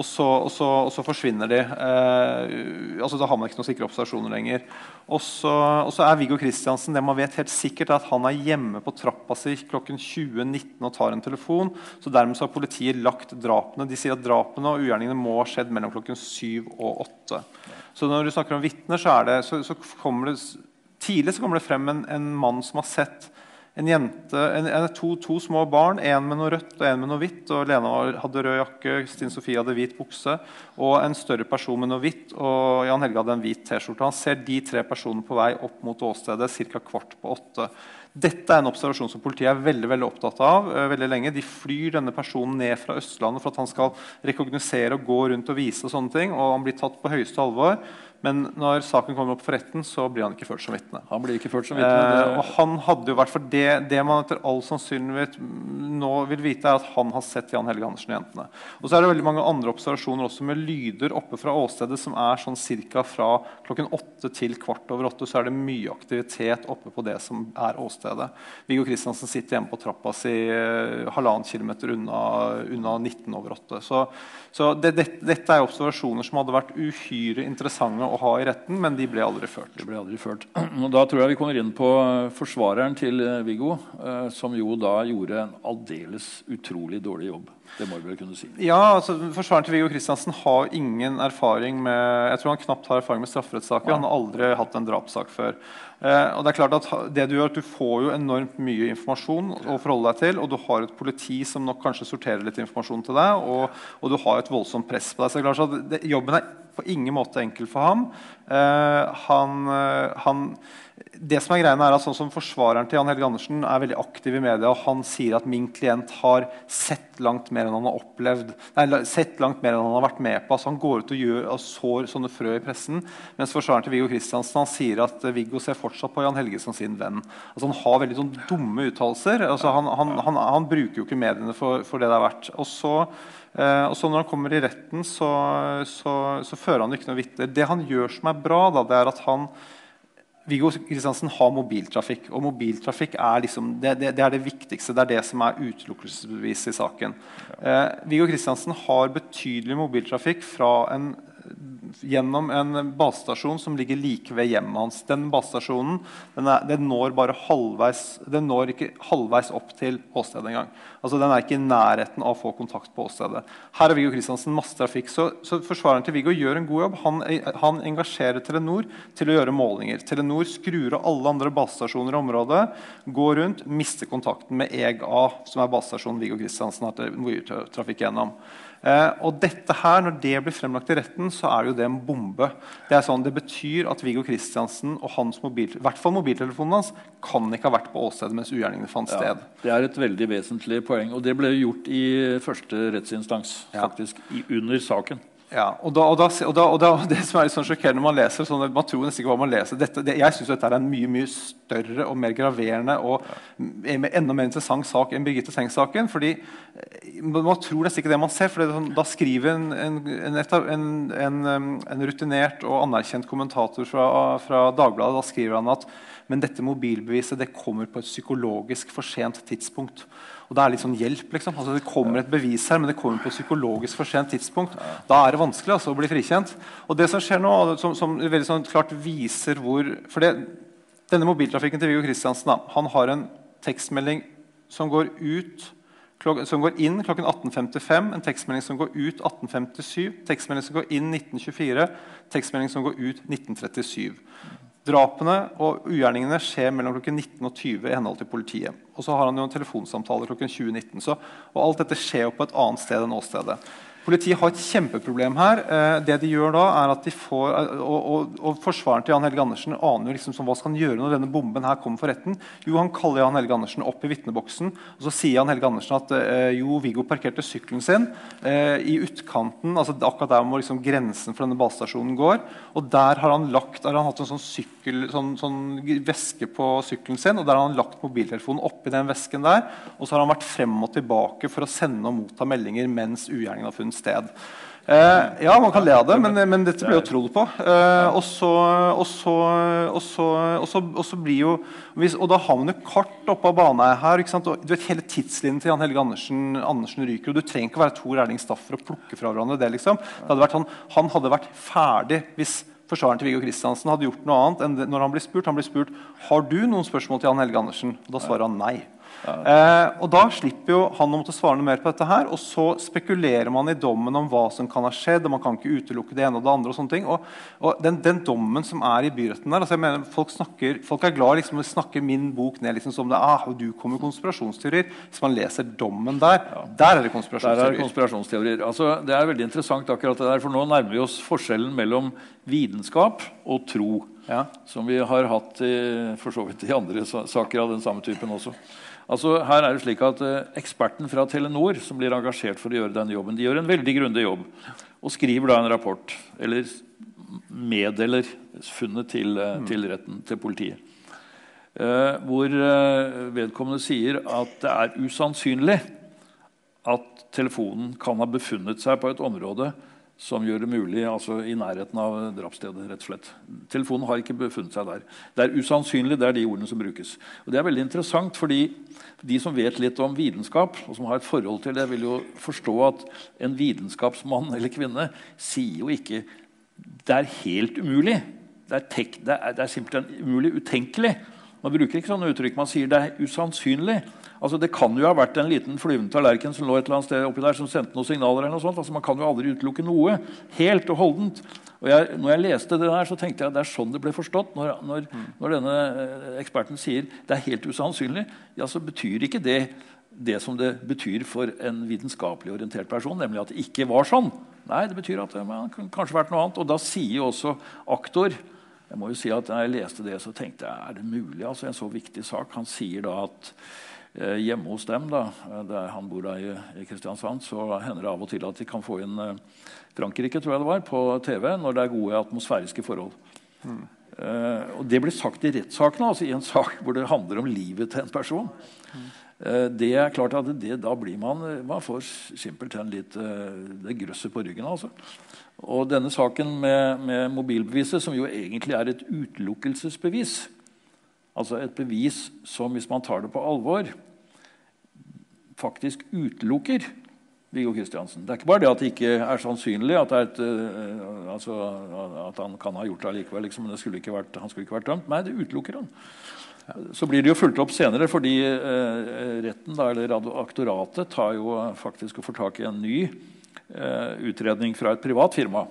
Og så, og, så, og så, forsvinner de. Eh, altså Da har man ikke noen sikre observasjoner lenger. Og så, og så, er Viggo Kristiansen det man vet helt sikkert er at han er hjemme på trappa si klokken 20.19 og tar en telefon. så Dermed så har politiet lagt drapene. De sier at drapene og ugjerningene må ha skjedd mellom klokken 7 og 8. Så når du snakker om vitner, så, så, kommer det tidlig så kommer det frem en, en mann som har sett en jente, en, to, to, små barn, en med noe rødt og en med noe hvitt. og Lena hadde rød jakke, Stine Sofie hadde hvit bukse. Og en større person med noe hvitt, og Jan Helge hadde en hvit T-skjorte. Han ser de tre personene på vei opp mot åstedet ca. kvart på åtte. Dette er en observasjon som politiet er veldig veldig opptatt av. Uh, veldig lenge. De flyr denne personen ned fra Østlandet for at han skal rekognosere og gå rundt og vise. og sånne ting, og Han blir tatt på høyeste alvor. Men når saken kommer opp for retten, så blir han ikke ført som vitne. Han blir ikke ført som vitne. Eh, og han hadde jo vært for det, det man etter all sannsynlighet nå vil vite, er at han har sett Jan Helge Andersen og jentene. Og så er det veldig mange andre observasjoner også med lyder oppe fra åstedet som er sånn ca. fra klokken åtte til kvart over åtte. Så er det mye aktivitet oppe på det som er åstedet. Viggo Kristiansen sitter hjemme på trappa si eh, halvannen kilometer unna, unna 19 over åtte. Så, så det, det, dette er observasjoner som hadde vært uhyre interessante å ha i retten, men de ble aldri ført. De ble aldri ført. Og da tror jeg vi kommer inn på eh, forsvareren til eh, Viggo, eh, som jo da gjorde en aldeles utrolig dårlig jobb. Det må vi vel kunne si. Ja, altså Forsvareren til Viggo Kristiansen har ingen erfaring med jeg tror han knapt har erfaring med strafferettssaker. Han har aldri hatt en drapssak før. Eh, og det er klart at det Du gjør du får jo enormt mye informasjon å forholde deg til, og du har et politi som nok kanskje sorterer litt informasjon til deg, og, og du har et voldsomt press på deg. Så det er klart at det, Jobben er på ingen måte enkel for ham. Eh, han, eh, han det som er greiene er at sånn som Forsvareren til Jan Helge Andersen er veldig aktiv i media. og Han sier at min klient har sett langt mer enn han har opplevd. Nei, sett langt mer enn han har vært med på. Altså, han går ut og, gjør, og sår sånne frø i pressen. Mens forsvareren til Viggo Kristiansen sier at Viggo ser fortsatt på Jan Helge som sin venn. Altså, han har veldig sånn dumme uttalelser. Altså, han, han, han, han, bruker jo ikke mediene for, for det det er verdt. Og så Uh, og så Når han kommer i retten, så, så, så fører han ikke noe vitner. Det han gjør som er bra, da, det er at han Viggo Kristiansen har mobiltrafikk. og mobiltrafikk er liksom, det, det, det, er det viktigste. Det er det som er utelukkelsesbeviset i saken. Eh, Viggo Kristiansen har betydelig mobiltrafikk fra en gjennom en basestasjon som ligger like ved hjemmet hans. Den basestasjonen den, er, den når bare halvveis, den når ikke halvveis opp til åstedet engang. Altså, den er ikke i nærheten av å få kontakt på åstedet. Her har Viggo Kristiansen masse trafikk. Så, så, forsvareren til Viggo gjør en god jobb. Han, han, engasjerer Telenor til å gjøre målinger. Telenor skrur av alle andre basestasjoner i området, går rundt, mister kontakten med EGA, som er basestasjonen Viggo Kristiansen har trafikk gjennom. Eh, og dette her, Når det blir fremlagt i retten, så er jo det en bombe. Det er sånn, det betyr at Viggo Kristiansen og hans mobil, i hvert fall mobiltelefonen hans kan ikke ha vært på åstedet mens ugjerningene fant sted. Ja, det er et veldig vesentlig poeng, og det ble gjort i første rettsinstans. Ja. faktisk, i, under saken. Ja, og, da, og, da, og, da, og Det som er litt sånn sjokkerende når man leser sånn, Man tror nesten ikke hva man leser. Dette, det, jeg syns dette er en mye mye større og mer graverende og enda mer interessant sak enn Birgitte Tengs-saken. fordi eh, Man tror nesten ikke det man ser. for sånn, Da skriver en, en, en, en, rutinert og anerkjent kommentator fra, fra Dagbladet da skriver han at men dette mobilbeviset det kommer på et psykologisk for sent tidspunkt. Og det er litt sånn hjelp. liksom. Altså, det kommer et bevis her, men det kommer på et psykologisk for sent tidspunkt. Da er det vanskelig altså, å bli frikjent. Og det som skjer nå, som, som veldig sånn klart viser hvor For det, denne mobiltrafikken til Viggo Kristiansen han har en tekstmelding som går ut som går inn klokken 18.55, en tekstmelding som går ut 18.57, tekstmelding som går inn 1924, tekstmelding som går ut 1937. Drapene og ugjerningene skjer mellom klokken 19 og 20 i henhold til politiet. Og så har han jo en telefonsamtale klokken 2019. Så, og alt dette skjer jo på et annet sted enn åstedet. Politiet har et kjempeproblem her. Eh, det de gjør da er at de får, eh, og, og, og Forsvareren til Jan Helge Andersen aner jo liksom hva skal han gjøre når denne bomben her kommer for retten. Jo, Han kaller Jan Helge Andersen opp i vitneboksen. og Så sier Jan Helge Andersen at eh, jo, Viggo parkerte sykkelen sin i utkanten, altså akkurat der hvor liksom grensen for denne basestasjonen går. og Der har han, lagt, har han hatt en sånn, sykkel, sånn, sånn veske på sykkelen sin, og der har han lagt mobiltelefonen oppi den vesken der. Og så har han vært frem og tilbake for å sende og motta meldinger mens ugjerningen har funnet funnet sted. Eh, ja, man kan le av det, men, men dette blir jo trodd på. Eh, og, så, og, og, og, blir jo Og da har man jo kart oppå banen her. ikke? Og, du vet, Hele tidslinjen til Jan Helge Andersen, Andersen ryker. og Du trenger ikke å være Tor Erling Staff for å plukke fra hverandre det. liksom. det hadde vært, han, han hadde vært ferdig hvis forsvareren til Viggo Kristiansen hadde gjort noe annet enn det, når han blir spurt. Han blir spurt har du noen spørsmål til Jan Helge Andersen. Og da svarer han nei. Eh, og Da slipper jo han å måtte svare noe mer på dette. her, og Så spekulerer man i dommen om hva som kan ha skjedd. og man kan ikke utelukke det ene og det andre. og sånne ting, og, og den, den, dommen som er i byretten der altså jeg mener Folk, snakker, folk er glad liksom, å snakke min bok ned liksom, som det ah, du kommer konspirasjonsteorier. Hvis man leser dommen der, ja. der er det konspirasjonsteorier. Der er konspirasjonsteorier. Altså, det er veldig interessant, akkurat det der, for nå nærmer vi oss forskjellen mellom vitenskap og tro. Ja. Som vi har hatt i, for så vidt i andre saker av den samme typen også. Altså, her er det slik at eh, Eksperten fra Telenor som blir engasjert for å gjøre denne jobben, de gjør en veldig grundig jobb og skriver da en rapport, eller meddeler funnet til, eh, mm. til retten, til politiet. Eh, hvor vedkommende sier at det er usannsynlig at telefonen kan ha befunnet seg på et område som gjør det mulig altså i nærheten av drapsstedet. rett og slett. Telefonen har ikke befunnet seg der. Det er usannsynlig, det er de ordene som brukes. Og Det er veldig interessant, fordi de som vet litt om vitenskap, og som har et forhold til det, vil jo forstå at en vitenskapsmann eller -kvinne sier jo ikke det er helt umulig. Det er, tek, det er, det er simpelthen umulig utenkelig. Man bruker ikke sånne uttrykk. Man sier det er usannsynlig. Altså, det kan jo ha vært en liten flyvende tallerken som lå et eller annet sted oppi der, som sendte noen signaler. eller noe sånt. Altså, man kan jo aldri utelukke noe helt og holdent. Og jeg, når jeg leste det der, så tenkte jeg at det er sånn det ble forstått. Når, når, når denne eh, eksperten sier det er helt usannsynlig, ja, så betyr ikke det det som det betyr for en vitenskapelig orientert person, nemlig at det ikke var sånn. Nei, det betyr at det kan kanskje vært noe annet. Og da sier jo også aktor jeg må jo si at Da jeg leste det, så tenkte jeg er det mulig? altså En så viktig sak. Han sier da at Eh, hjemme hos dem, da, eh, der han bor da i, i Kristiansand, så hender det av og til at de kan få inn eh, Frankrike tror jeg det var, på TV når det er gode atmosfæriske forhold. Mm. Uh, og Det blir sagt i rettssakene, altså i en sak hvor det handler om livet til en person. Mm. Uh, det er klart at det, Da blir man man får simpelthen litt det grøsset på ryggen. altså. Og denne saken med, med mobilbeviset, som jo egentlig er et utelukkelsesbevis, Altså et bevis som, hvis man tar det på alvor, faktisk utelukker Viggo Kristiansen. Det er ikke bare det at det ikke er sannsynlig at, er et, uh, altså, at han kan ha gjort det allikevel. Liksom, men skulle vært, han skulle ikke vært dømt. Nei, det utelukker han. Så blir det jo fulgt opp senere, fordi uh, retten, da, eller aktoratet tar jo faktisk og får tak i en ny uh, utredning fra et privat firma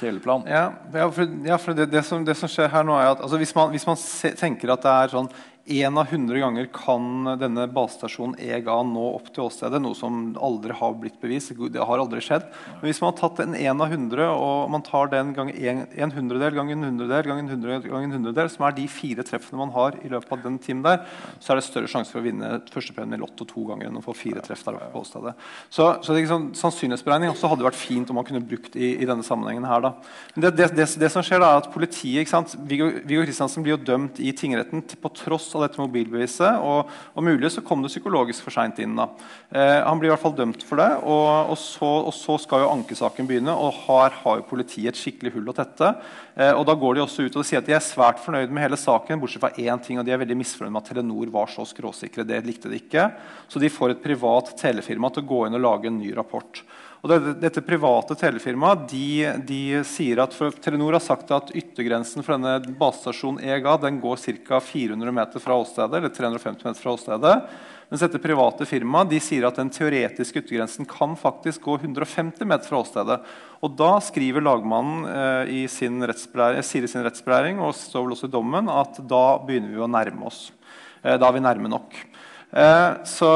Teleplan. Ja, ja, for, ja, for det, det, som, det, som, skjer her nå er at altså, hvis, man, hvis, man tenker at det er sånn én av hundre ganger kan denne basestasjonen EGA nå opp til åstedet. Noe som aldri har blitt bevist. Det har aldri skjedd. Men hvis man har tatt en én av hundre, og man tar den gang en, en hundredel ganger en hundredel ganger en hundredel, gang en hundredel, som er de fire treffene man har i løpet av den timen der, så er det større sjanse for å vinne førstepremien i Lotto to ganger enn å få fire treff der oppe på åstedet. Så, så det, sånn, sannsynlighetsberegning også hadde vært fint om man kunne brukt i, i denne sammenhengen her. Da. Men det, det, det, det som skjer da er at politiet, ikke sant? Viggo Kristiansen blir jo dømt i tingretten på tross av dette mobilbeviset. Og, og mulig så kom det psykologisk for seint inn. da. Eh, han blir i hvert fall dømt for det. Og, og, så, og, så, skal jo ankesaken begynne, og her har jo politiet et skikkelig hull å tette. Eh, og da går de også ut og sier at de er svært fornøyd med hele saken, bortsett fra én ting, og de er veldig misfornøyd med at Telenor var så skråsikre. Det likte de ikke. Så de får et privat telefirma til å gå inn og lage en ny rapport. Og dette, dette private telefirmaet de, de, sier at Telenor har sagt at yttergrensen for denne basestasjonen EGA den går ca. 400 meter fra åstedet, eller 350 meter fra åstedet. Mens dette private firmaet de sier at den teoretiske yttergrensen kan faktisk gå 150 meter fra åstedet. Og da skriver lagmannen eh, i sin sier i sin rettsbelæring og står vel også i dommen, at da begynner vi å nærme oss. Eh, da er vi nærme nok. Eh, så,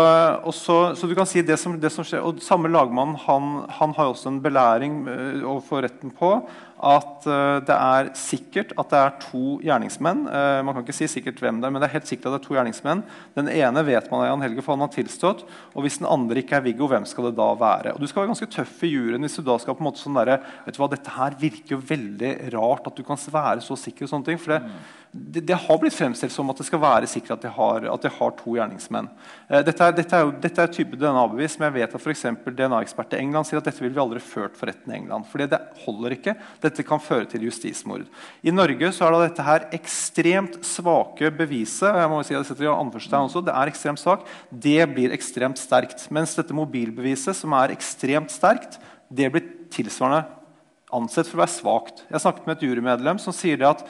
så, så, du kan si det som, det som skjer, og Samme lagmann han, han har også en belæring eh, overfor retten på at uh, det er sikkert at det er to gjerningsmenn. Man kan ikke si sikkert hvem det er, men det er helt sikkert at det er to gjerningsmenn. Den ene vet man er Jan Helge, for han har tilstått. Og hvis den andre ikke er Viggo, hvem skal det da være? Og Du skal være ganske tøff i juryen hvis du da skal på en måte sånn der, vet du hva, Dette her virker jo veldig rart at du kan være så sikker. og sånne ting, for det, det, det, har blitt fremstilt som at det skal være sikkert at de har, at de har to gjerningsmenn. Eh, dette, er, dette, er type DNA-bevis, men jeg vet at for DNA-eksperter i England sier at dette vil vi aldri ført for retten i England. fordi det holder ikke. Dette kan føre til justismord. I Norge så er dette her ekstremt svake beviset. jeg må si at Det også, det er ekstremt svak, det blir ekstremt sterkt. Mens dette mobilbeviset, som er ekstremt sterkt, det blir tilsvarende ansett for å være svakt. Jeg snakket med et jurymedlem som sier det at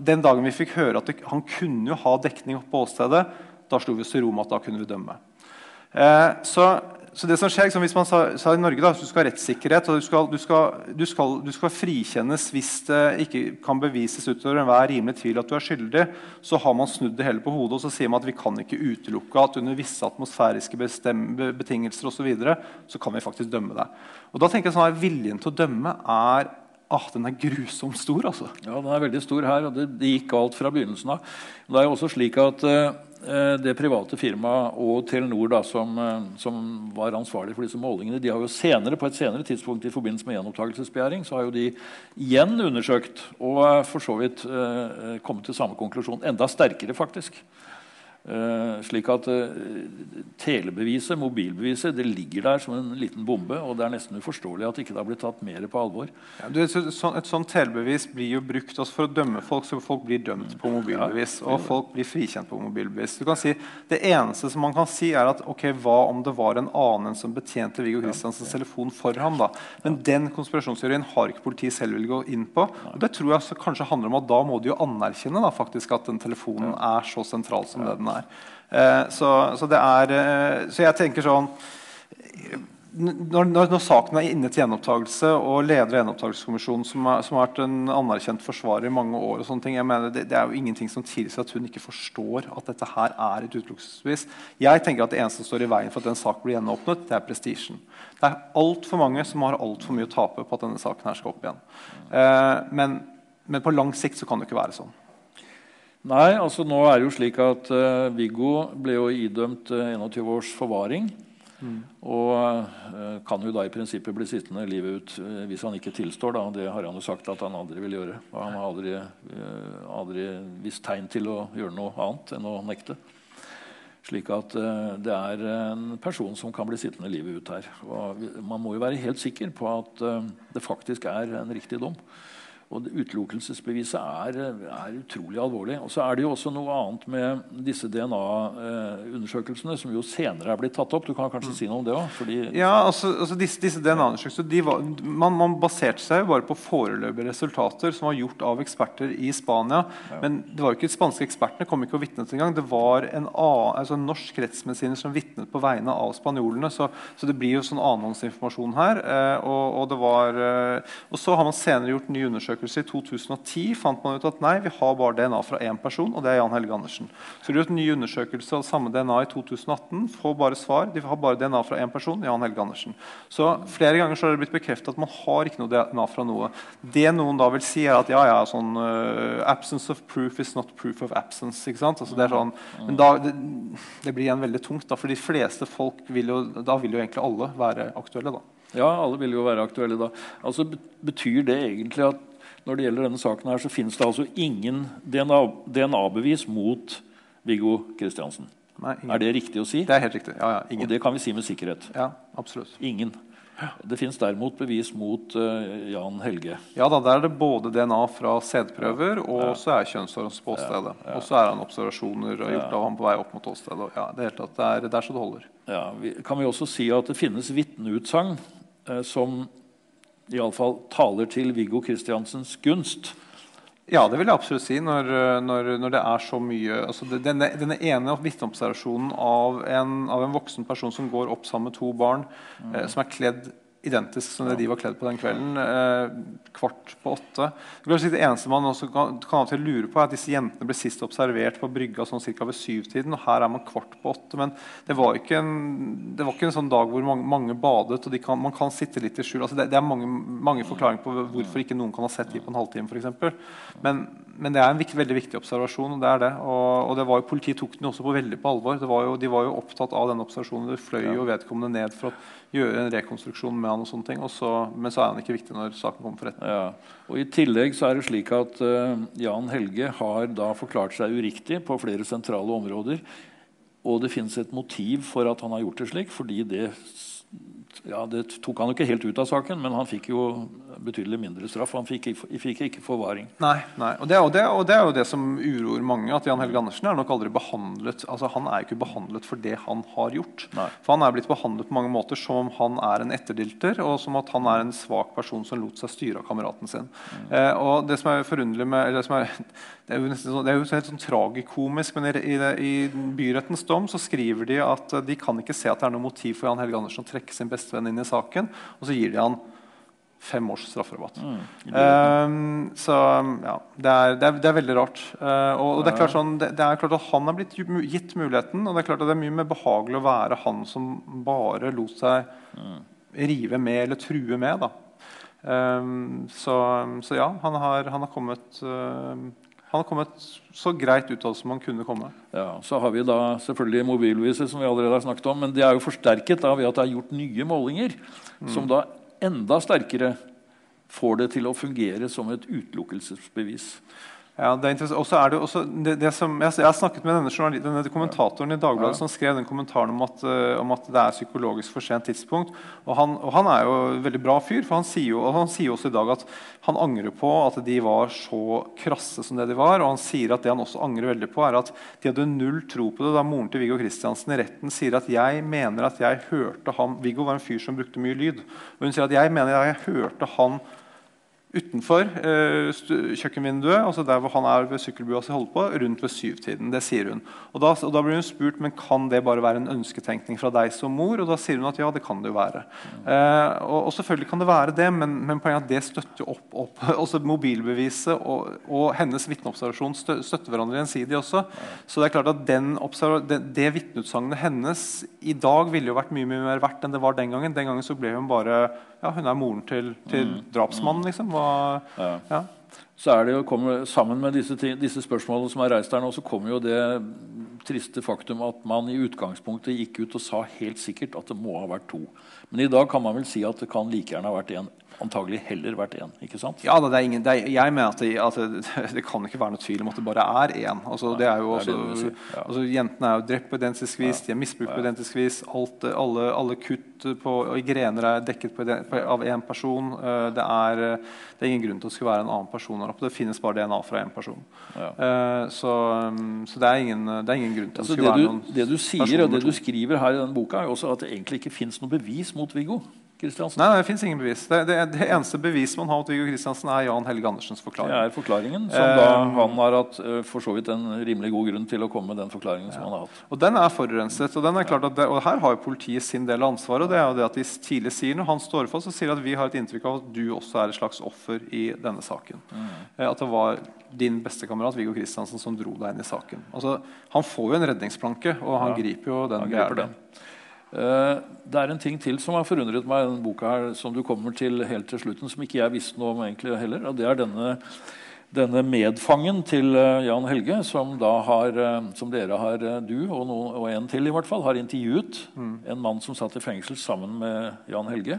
den dagen vi fikk høre at han kunne ha dekning på åstedet, da slo vi oss til ro med at da kunne vi dømme. Eh, så, så, det som skjer, liksom, Hvis man sa, sa, i Norge da, du skal ha rettssikkerhet og du skal, du, skal, du, skal, du skal, frikjennes hvis det ikke kan bevises utover enhver rimelig tvil at du er skyldig, så har man snudd det hele på hodet og så sier man at vi kan ikke utelukke at under visse atmosfæriske betingelser og så, videre, så kan vi faktisk dømme deg. Og da tenker jeg sånn at Viljen til å dømme er ah, den er grusomt stor. altså. Ja, den er veldig stor her, og det, det gikk galt fra begynnelsen av. Det er jo også slik at eh, det private firmaet og Telenor, da, som, uh, som, var ansvarlig for disse målingene, de har jo senere, på et senere tidspunkt i forbindelse med gjenopptakelsesbegjæring, så har jo de igjen undersøkt og for så vidt kommet til samme konklusjon. Enda sterkere, faktisk. Uh, slik at uh, telebeviset, mobilbeviset, det ligger der som en liten bombe. Og det er nesten uforståelig at ikke det har blitt tatt mer på alvor. Ja, du, et, sånt, et sånt telebevis blir jo brukt også for å dømme folk, så folk blir dømt på mobilbevis. Ja, og folk blir frikjent på mobilbevis. Du kan si, det eneste som man kan si, er at ok, hva om det var en annen som betjente Viggo Kristiansens ja, telefon for ham? da? Men den konspirasjonsteorien har ikke politiet selv vil gå inn på. Og det tror jeg kanskje handler om at da må de jo anerkjenne da, faktisk at den telefonen er så sentral som det den er er. Eh, så, så, er eh, så jeg tenker sånn når, når, når, saken er inne til gjenopptakelse, og leder av gjenopptakelseskommisjonen, som, som, har vært en anerkjent forsvarer i mange år, og sånne ting, jeg mener det, det er jo ingenting som tilsier at hun ikke forstår at dette her er et utelukkelsesbevis. Jeg tenker at det eneste som står i veien for at den saken blir gjenåpnet, det er prestisjen. Det er altfor mange som har altfor mye å tape på at denne saken her skal opp igjen. Eh, men, men på lang sikt så kan det ikke være sånn. Nei, altså nå er det jo slik at uh, Viggo ble jo idømt uh, eh, 21 års forvaring. Mm. Og uh, kan jo da i prinsippet bli sittende livet ut hvis han ikke tilstår. Da. Det har han jo sagt at han aldri vil gjøre. Og han har aldri, aldri vist tegn til å gjøre noe annet enn å nekte. Slik at det er en person som kan bli sittende livet ut her. Og man må jo være helt sikker på at det faktisk er en riktig dom. Og Utelukkelsesbeviset er, er, utrolig alvorlig. Og så er det jo også noe annet med disse DNA-undersøkelsene, som jo senere er blitt tatt opp. Du kan kanskje mm. si noe om det òg? Ja, altså, altså disse, disse DNA-undersøkelsene man, man, baserte seg jo bare på foreløpige resultater som var gjort av eksperter i Spania. Ja. Men det var jo ikke de spanske ekspertene kom ikke og vitnet engang. Det var en, annen, altså en norsk rettsmedisiner som vitnet på vegne av spanjolene. Så, så det blir jo sånn annenhåndsinformasjon her. Eh, og, og, det var, eh, og så har man senere gjort nye undersøkelser undersøkelse i 2010 fant man ut at nei, vi har bare DNA fra én person, og det er Jan Helge Andersen. Så de gjorde en ny undersøkelse av samme DNA i 2018. får bare svar, De har bare DNA fra én person, Jan Helge Andersen. Så flere ganger så har det blitt bekreftet at man har ikke noe DNA fra noe. Det noen da vil si, er at ja, ja, sånn uh, absence of proof is not proof of absence. ikke sant? Altså, det er sånn, men da, det, det blir igjen veldig tungt, da, for de fleste folk vil jo, da vil jo egentlig alle være aktuelle. da. Ja, alle vil jo være aktuelle da. Altså, betyr det egentlig at når det gjelder denne saken, her, så finnes det altså ingen DNA-bevis DNA mot Viggo Kristiansen? Nei, er det riktig å si? Det er helt riktig. Ja, ja, Og det kan vi si med sikkerhet? Ja, absolutt. Ingen. Det fins derimot bevis mot uh, Jan Helge. Ja, da, Der er det både DNA fra sædprøver og ja. så er kjønnshår på åstedet. Ja, ja. Og så er han observasjoner og gjort av ham på vei opp mot åstedet. Ja, det, er, det, er, så det holder. Ja, vi, kan vi også si at det finnes vitneutsagn uh, som iallfall taler til Viggo Kristiansens gunst. Ja, det vil jeg absolutt si. Når, når, når det er så mye altså denne, denne, ene vitneobservasjonen av, av, en voksen person som går opp sammen med to barn, mm. eh, som er kledd identisk som det de var kledd på den kvelden. Eh, kvart på åtte. Det eneste man også kan, kan lure på, er at disse jentene ble sist observert på brygga sånn cirka ved syvtiden. og Her er man kvart på åtte. Men det var ikke en, det var ikke en sånn dag hvor mange, mange badet. og kan, Man kan sitte litt i skjul. Altså det, det, er mange, mange, forklaringer på hvorfor ikke noen kan ha sett dem på en halvtime. For eksempel. men, men det er en viktig, veldig viktig observasjon. og det er det. Og, og det var jo, Politiet tok den også på veldig på alvor. Var jo, de var jo opptatt av denne observasjonen. Det fløy jo vedkommende ned for å gjøre en rekonstruksjon med han. og sånne ting, og så, Men så er han ikke viktig når saken kommer for retten. Ja. Og I tillegg så er det slik at uh, Jan Helge har da forklart seg uriktig på flere sentrale områder. Og det fins et motiv for at han har gjort det slik, fordi det ja, Det tok han jo ikke helt ut av saken, men han fikk jo betydelig mindre straff. Han fikk, fikk ikke forvaring. Nei, nei. Og, det, og, det, og, det, er jo det som uroer mange. At Jan Helge Andersen er nok aldri behandlet altså Han er jo ikke behandlet for det han har gjort. Nei. For han er blitt behandlet på mange måter som om han er en etterdilter, og som at han er en svak person som lot seg styre av kameraten sin. Mm. Eh, og det som er forunderlig med eller det, som er, det er jo, nesten, sånn, det er jo helt sånn tragikomisk, men i, i, i byrettens dom så skriver de at de kan ikke se at det er noe motiv for Jan Helge Andersen å trekke sin bestevenn inn i saken, og så gir de han fem års strafferabatt. Mm, um, så ja, det er, det er, det er veldig rart. Uh, og, og det, er klart sånn, det, det, er klart at han er blitt gitt muligheten, og det er klart at det er mye mer behagelig å være han som bare lot seg mm. rive med eller true med. da. Um, så, så, ja, han har, han har kommet uh, han har kommet så greit ut av det som han kunne komme. Ja, Så har vi da selvfølgelig mobilviser, som vi allerede har snakket om. Men det er jo forsterket da ved at det er gjort nye målinger, mm. som da enda sterkere får det til å fungere som et utelukkelsesbevis. Ja, det er interessant. Også er det, også det, det som, jeg, jeg, har snakket med denne, denne kommentatoren i Dagbladet ja. som skrev den kommentaren om at, uh, om at, det er psykologisk for sent tidspunkt. Og han, og han, er jo en veldig bra fyr, for han sier jo han sier også i dag at han angrer på at de var så krasse som det de var. Og han sier at det han også angrer veldig på, er at de hadde null tro på det da moren til Viggo Kristiansen i retten sier at jeg mener at jeg hørte ham Viggo var en fyr som brukte mye lyd. Og hun sier at jeg mener at jeg hørte han utenfor eh, kjøkkenvinduet, altså der hvor han er ved sykkelbua si holder på, rundt ved syvtiden. Det sier hun. Og da, og da, blir hun spurt men kan det bare være en ønsketenkning fra deg som mor. Og da sier hun at ja, det kan det jo være. Eh, og, og, selvfølgelig kan det være det, men, men poenget er at det støtter opp, opp også Mobilbeviset og, og hennes vitneobservasjon støtter hverandre gjensidig også. Så det er klart at den det, det vitneutsagnet hennes i dag ville jo vært mye, mye mer verdt enn det var den gangen. Den gangen så ble hun bare ja, hun er moren til, til mm. drapsmannen, liksom. Og, ja. ja. Så er det jo, kommer, Sammen med disse, disse, spørsmålene som er reist her nå, så kommer jo det triste faktum at man i utgangspunktet gikk ut og sa helt sikkert at det må ha vært to. Men i dag kan man vel si at det kan like gjerne ha vært én antagelig heller vært én. ikke sant? Ja, det er ingen, det er, Jeg mener at, det, at det, det, kan ikke være noe tvil om at det bare er én. Altså, det er jo også, det ja. altså, Jentene er jo drept på identisk vis, de er misbrukt på identisk vis. Alt, alle, alle, kutt på, og grener er dekket på, på, av én person. Eh, det er, det er, ingen grunn til at det skulle være en annen person her oppe. Det finnes bare DNA fra én person. Ja. Uh, så, um, så, det, er ingen, det er ingen grunn til at altså, det skulle være noen Det du sier og det du skriver her i denne boka, er jo også at det egentlig ikke fins noe bevis mot Viggo. Kristiansen? Nei, nei, det fins ingen bevis. Det, det, det, eneste beviset man har mot Viggo Kristiansen, er Jan Helge Andersens forklaring. Det er forklaringen, som da han har hatt uh, for så vidt en rimelig god grunn til å komme med den forklaringen ja. som han har hatt. Og den er forurenset. Og, den er klart at det, og her har jo politiet sin del av ansvaret. og det er jo det at de tidlig sier Når han står for, så sier at vi har et inntrykk av at du også er et slags offer i denne saken. Mm. Uh, at det var din bestekamerat Viggo Kristiansen som dro deg inn i saken. Altså, han får jo en redningsplanke, og han ja. griper jo den. Han griper den. Eh, det er en ting til som har forundret meg i denne boka, her, som du kommer til helt til slutten, som ikke jeg visste noe om egentlig heller. og Det er denne, denne medfangen til eh, Jan Helge, som, har, eh, som dere har, du og, noen, og, en til i hvert fall, har intervjuet. Mm. En mann som satt i fengsel sammen med Jan Helge.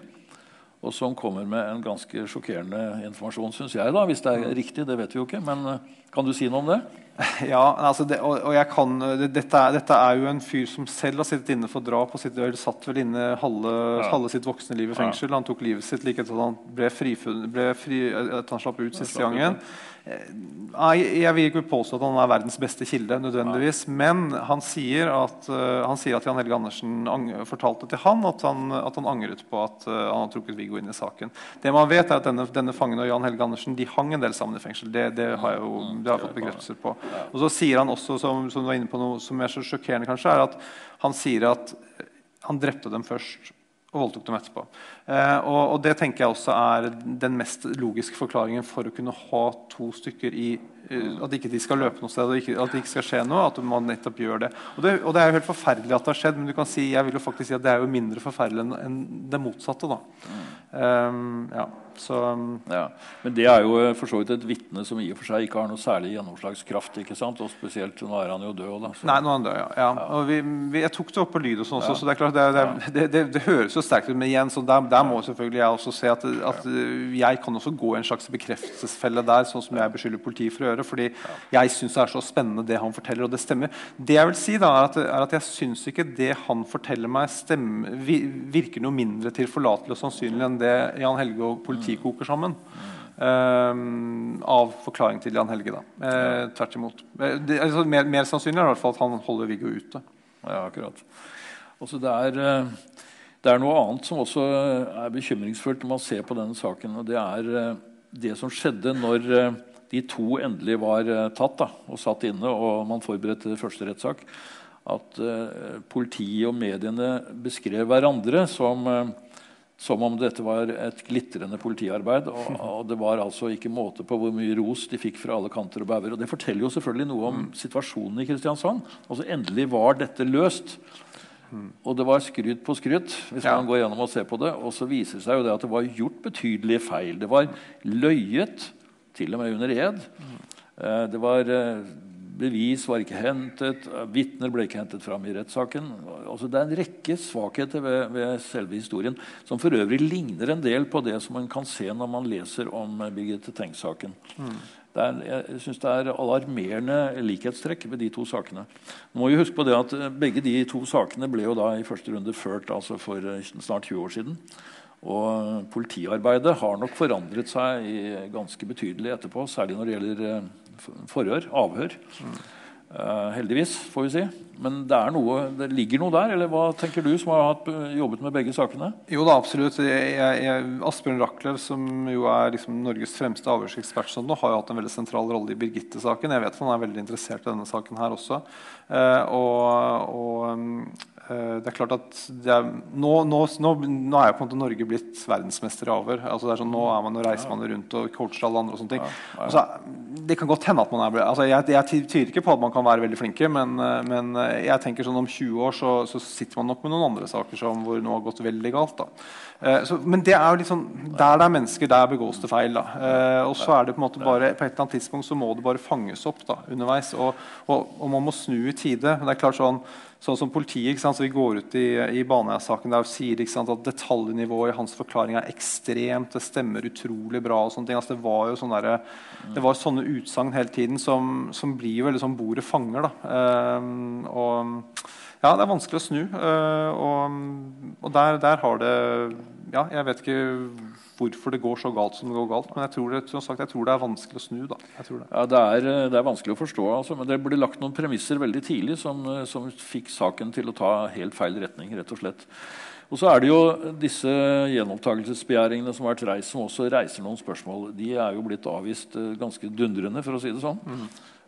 Og som kommer med en ganske sjokkerende informasjon, syns jeg. da, Hvis det er riktig, det vet vi jo ikke. Men kan du si noe om det? Ja, altså det, og, og, jeg kan, det, dette, er, dette, er, jo en fyr som selv har sittet inne for drap. og sitt, satt vel inne halve, ja. halve, sitt voksne liv i fengsel. Han tok livet sitt like etter at han ble, frifunnet, ble fri, at han slapp ut siste gangen. Nei, jeg vil ikke påstå at han er verdens beste kilde, nødvendigvis, men han sier, at, uh, han sier at Jan Helge Andersen fortalte til han at, han at han, angret på at han hadde trukket Viggo inn i saken. Det man vet er at Denne, denne fangen og Jan Helge Andersen de hang en del sammen i fengsel. Det, det har jeg jo det har fått bekreftelser på. Og så sier han også, som, som, du var inne på noe som er så sjokkerende, kanskje, er at han sier at han drepte dem først og voldtok dem etterpå. Eh, og, og, Det tenker jeg også er den mest logiske forklaringen for å kunne ha to stykker i uh, At ikke de skal løpe noe sted ikke, at det ikke skal skje noe. At man nettopp gjør det. Og, det. og, det. er jo helt forferdelig at det har skjedd, men du kan si, jeg vil jo faktisk si at det er jo mindre forferdelig enn det motsatte. da. Mm. Um, ja. Så, um, ja. Men det er jo eh, for så vidt et vitne som i og for seg ikke har noe særlig gjennomslagskraft. ikke sant? Og spesielt Nå er han jo død. Da, Nei, nå er han død, ja. ja. ja. Og vi, vi, jeg tok det opp på lyd, og sånn også, så det er klart, det, det, det, det høres jo sterkt ut. Men igjen, så der, der, må selvfølgelig jeg også se at, at, jeg kan også gå i en slags bekreftelsesfelle der, sånn som jeg beskylder politiet for å gjøre. fordi jeg syns det er så spennende, det han forteller, og det stemmer. Det jeg vil si da, er at, er at jeg syns ikke det han forteller meg, stemmer, virker noe mindre tilforlatelig og sannsynlig enn det Jan Helge og politiet koker sammen. Uh, av forklaring til Jan Helge. da uh, Tvert imot. Uh, det, altså, mer, mer, sannsynlig er i hvert fall at han holder Viggo ute. Ja, akkurat. Også det, er, det er noe annet som også er bekymringsfullt når man ser på denne saken. og Det er det som skjedde når de to endelig var tatt da, og satt inne, og man forberedte første rettssak. At politiet og mediene beskrev hverandre som som om dette var et glitrende politiarbeid. Og, og, det var altså ikke måte på hvor mye ros de fikk fra alle kanter og bauger. Og det forteller jo selvfølgelig noe om situasjonen i Kristiansand. Altså Endelig var dette løst. Og det var skryt på skryt, hvis ja. man går gjennom og ser på det. Og så viser det seg jo det at det var gjort betydelige feil. Det var løyet, til og med under ed. Eh, det var eh, Bevis var ikke hentet, vitner ble ikke hentet fram i rettssaken. Altså, det er en rekke svakheter ved, ved, selve historien som for øvrig ligner en del på det som man kan se når man leser om Birgitte Tengs-saken. Mm. Er, jeg synes Det er alarmerende likhetstrekk ved de to sakene. Nå må vi huske på det at Begge de to sakene ble jo da i første runde ført altså for snart 20 år siden. Og politiarbeidet har nok forandret seg ganske betydelig etterpå, særlig når det gjelder eh, forhør, avhør. Mm. Uh, heldigvis, får vi si. Men det, noe, det, ligger noe der? Eller hva tenker du, som har hatt, jobbet med begge sakene? Jo da, absolutt. Jeg, jeg, Asbjørn Rachlew, som jo er liksom Norges fremste avhørsekspert, sånn, har jo hatt en veldig sentral rolle i Birgitte-saken. Jeg vet han er veldig interessert i denne saken her også. Uh, og, og det er klart at er, nå, nå, nå, nå, er jo på en måte Norge blitt verdensmester i avhør. Altså sånn, nå, man, nå, reiser man rundt og coacher alle andre. og sånne ting. Altså, det kan godt hende at man er altså, Jeg, jeg tviler ikke på at man kan være veldig flinke, men, eh, men eh, jeg tenker sånn om 20 år så, så, sitter man nok med noen andre saker som, hvor noe har gått veldig galt. da. Så, men det er jo litt sånn, der det er mennesker, der begås det feil. da. og så er det på en måte bare, på et eller annet tidspunkt så må det bare fanges opp da, underveis. Og, og, og man må snu i tide. men det er klart sånn, Sånn som politiet, så Vi går ut i, i Baneheia-saken og sier sant, at detaljnivået i hans forklaring er ekstremt. Det stemmer utrolig bra. og sånne ting. Altså, det var jo sånne, det var sånne utsagn hele tiden som, som blir veldig sånn bordet fanger. Um, og ja, det er vanskelig å snu. Uh, og, og der, der, har det Ja, jeg vet ikke hvorfor det går så galt som det går galt. Men jeg tror det, som sagt, jeg tror det er vanskelig å snu. da. Det. Ja, det er, det er, vanskelig å forstå. Altså, men det ble lagt noen premisser veldig tidlig som, som, fikk saken til å ta helt feil retning. rett og slett. Og så er det jo disse gjenopptakelsesbegjæringene som har vært reist, som også reiser noen spørsmål. De er jo blitt avvist uh, ganske dundrende, for å si det sånn. Mm.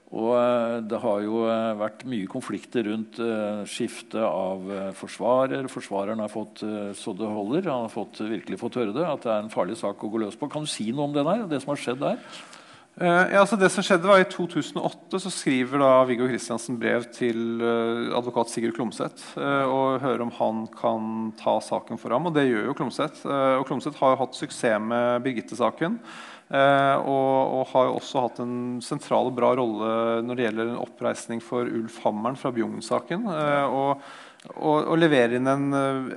Og uh, det har jo uh, vært mye konflikter rundt skiftet av forsvarer. Forsvareren har fått så det holder. Han har fått, virkelig fått høre det, at det er en farlig sak å gå løs på. Kan du si noe om det der, det som har skjedd der? Ja, altså det som skjedde var I 2008 så skriver da Viggo Kristiansen brev til advokat Sigurd Klomsæt og hører om han kan ta saken for ham. Og det gjør jo Klomsæt. og Klomsæt har jo hatt suksess med Birgitte-saken. Og, og, har jo også hatt en sentral og bra rolle når det gjelder en oppreisning for Ulf Hammeren fra Bjugn-saken. og og, og leverer inn en,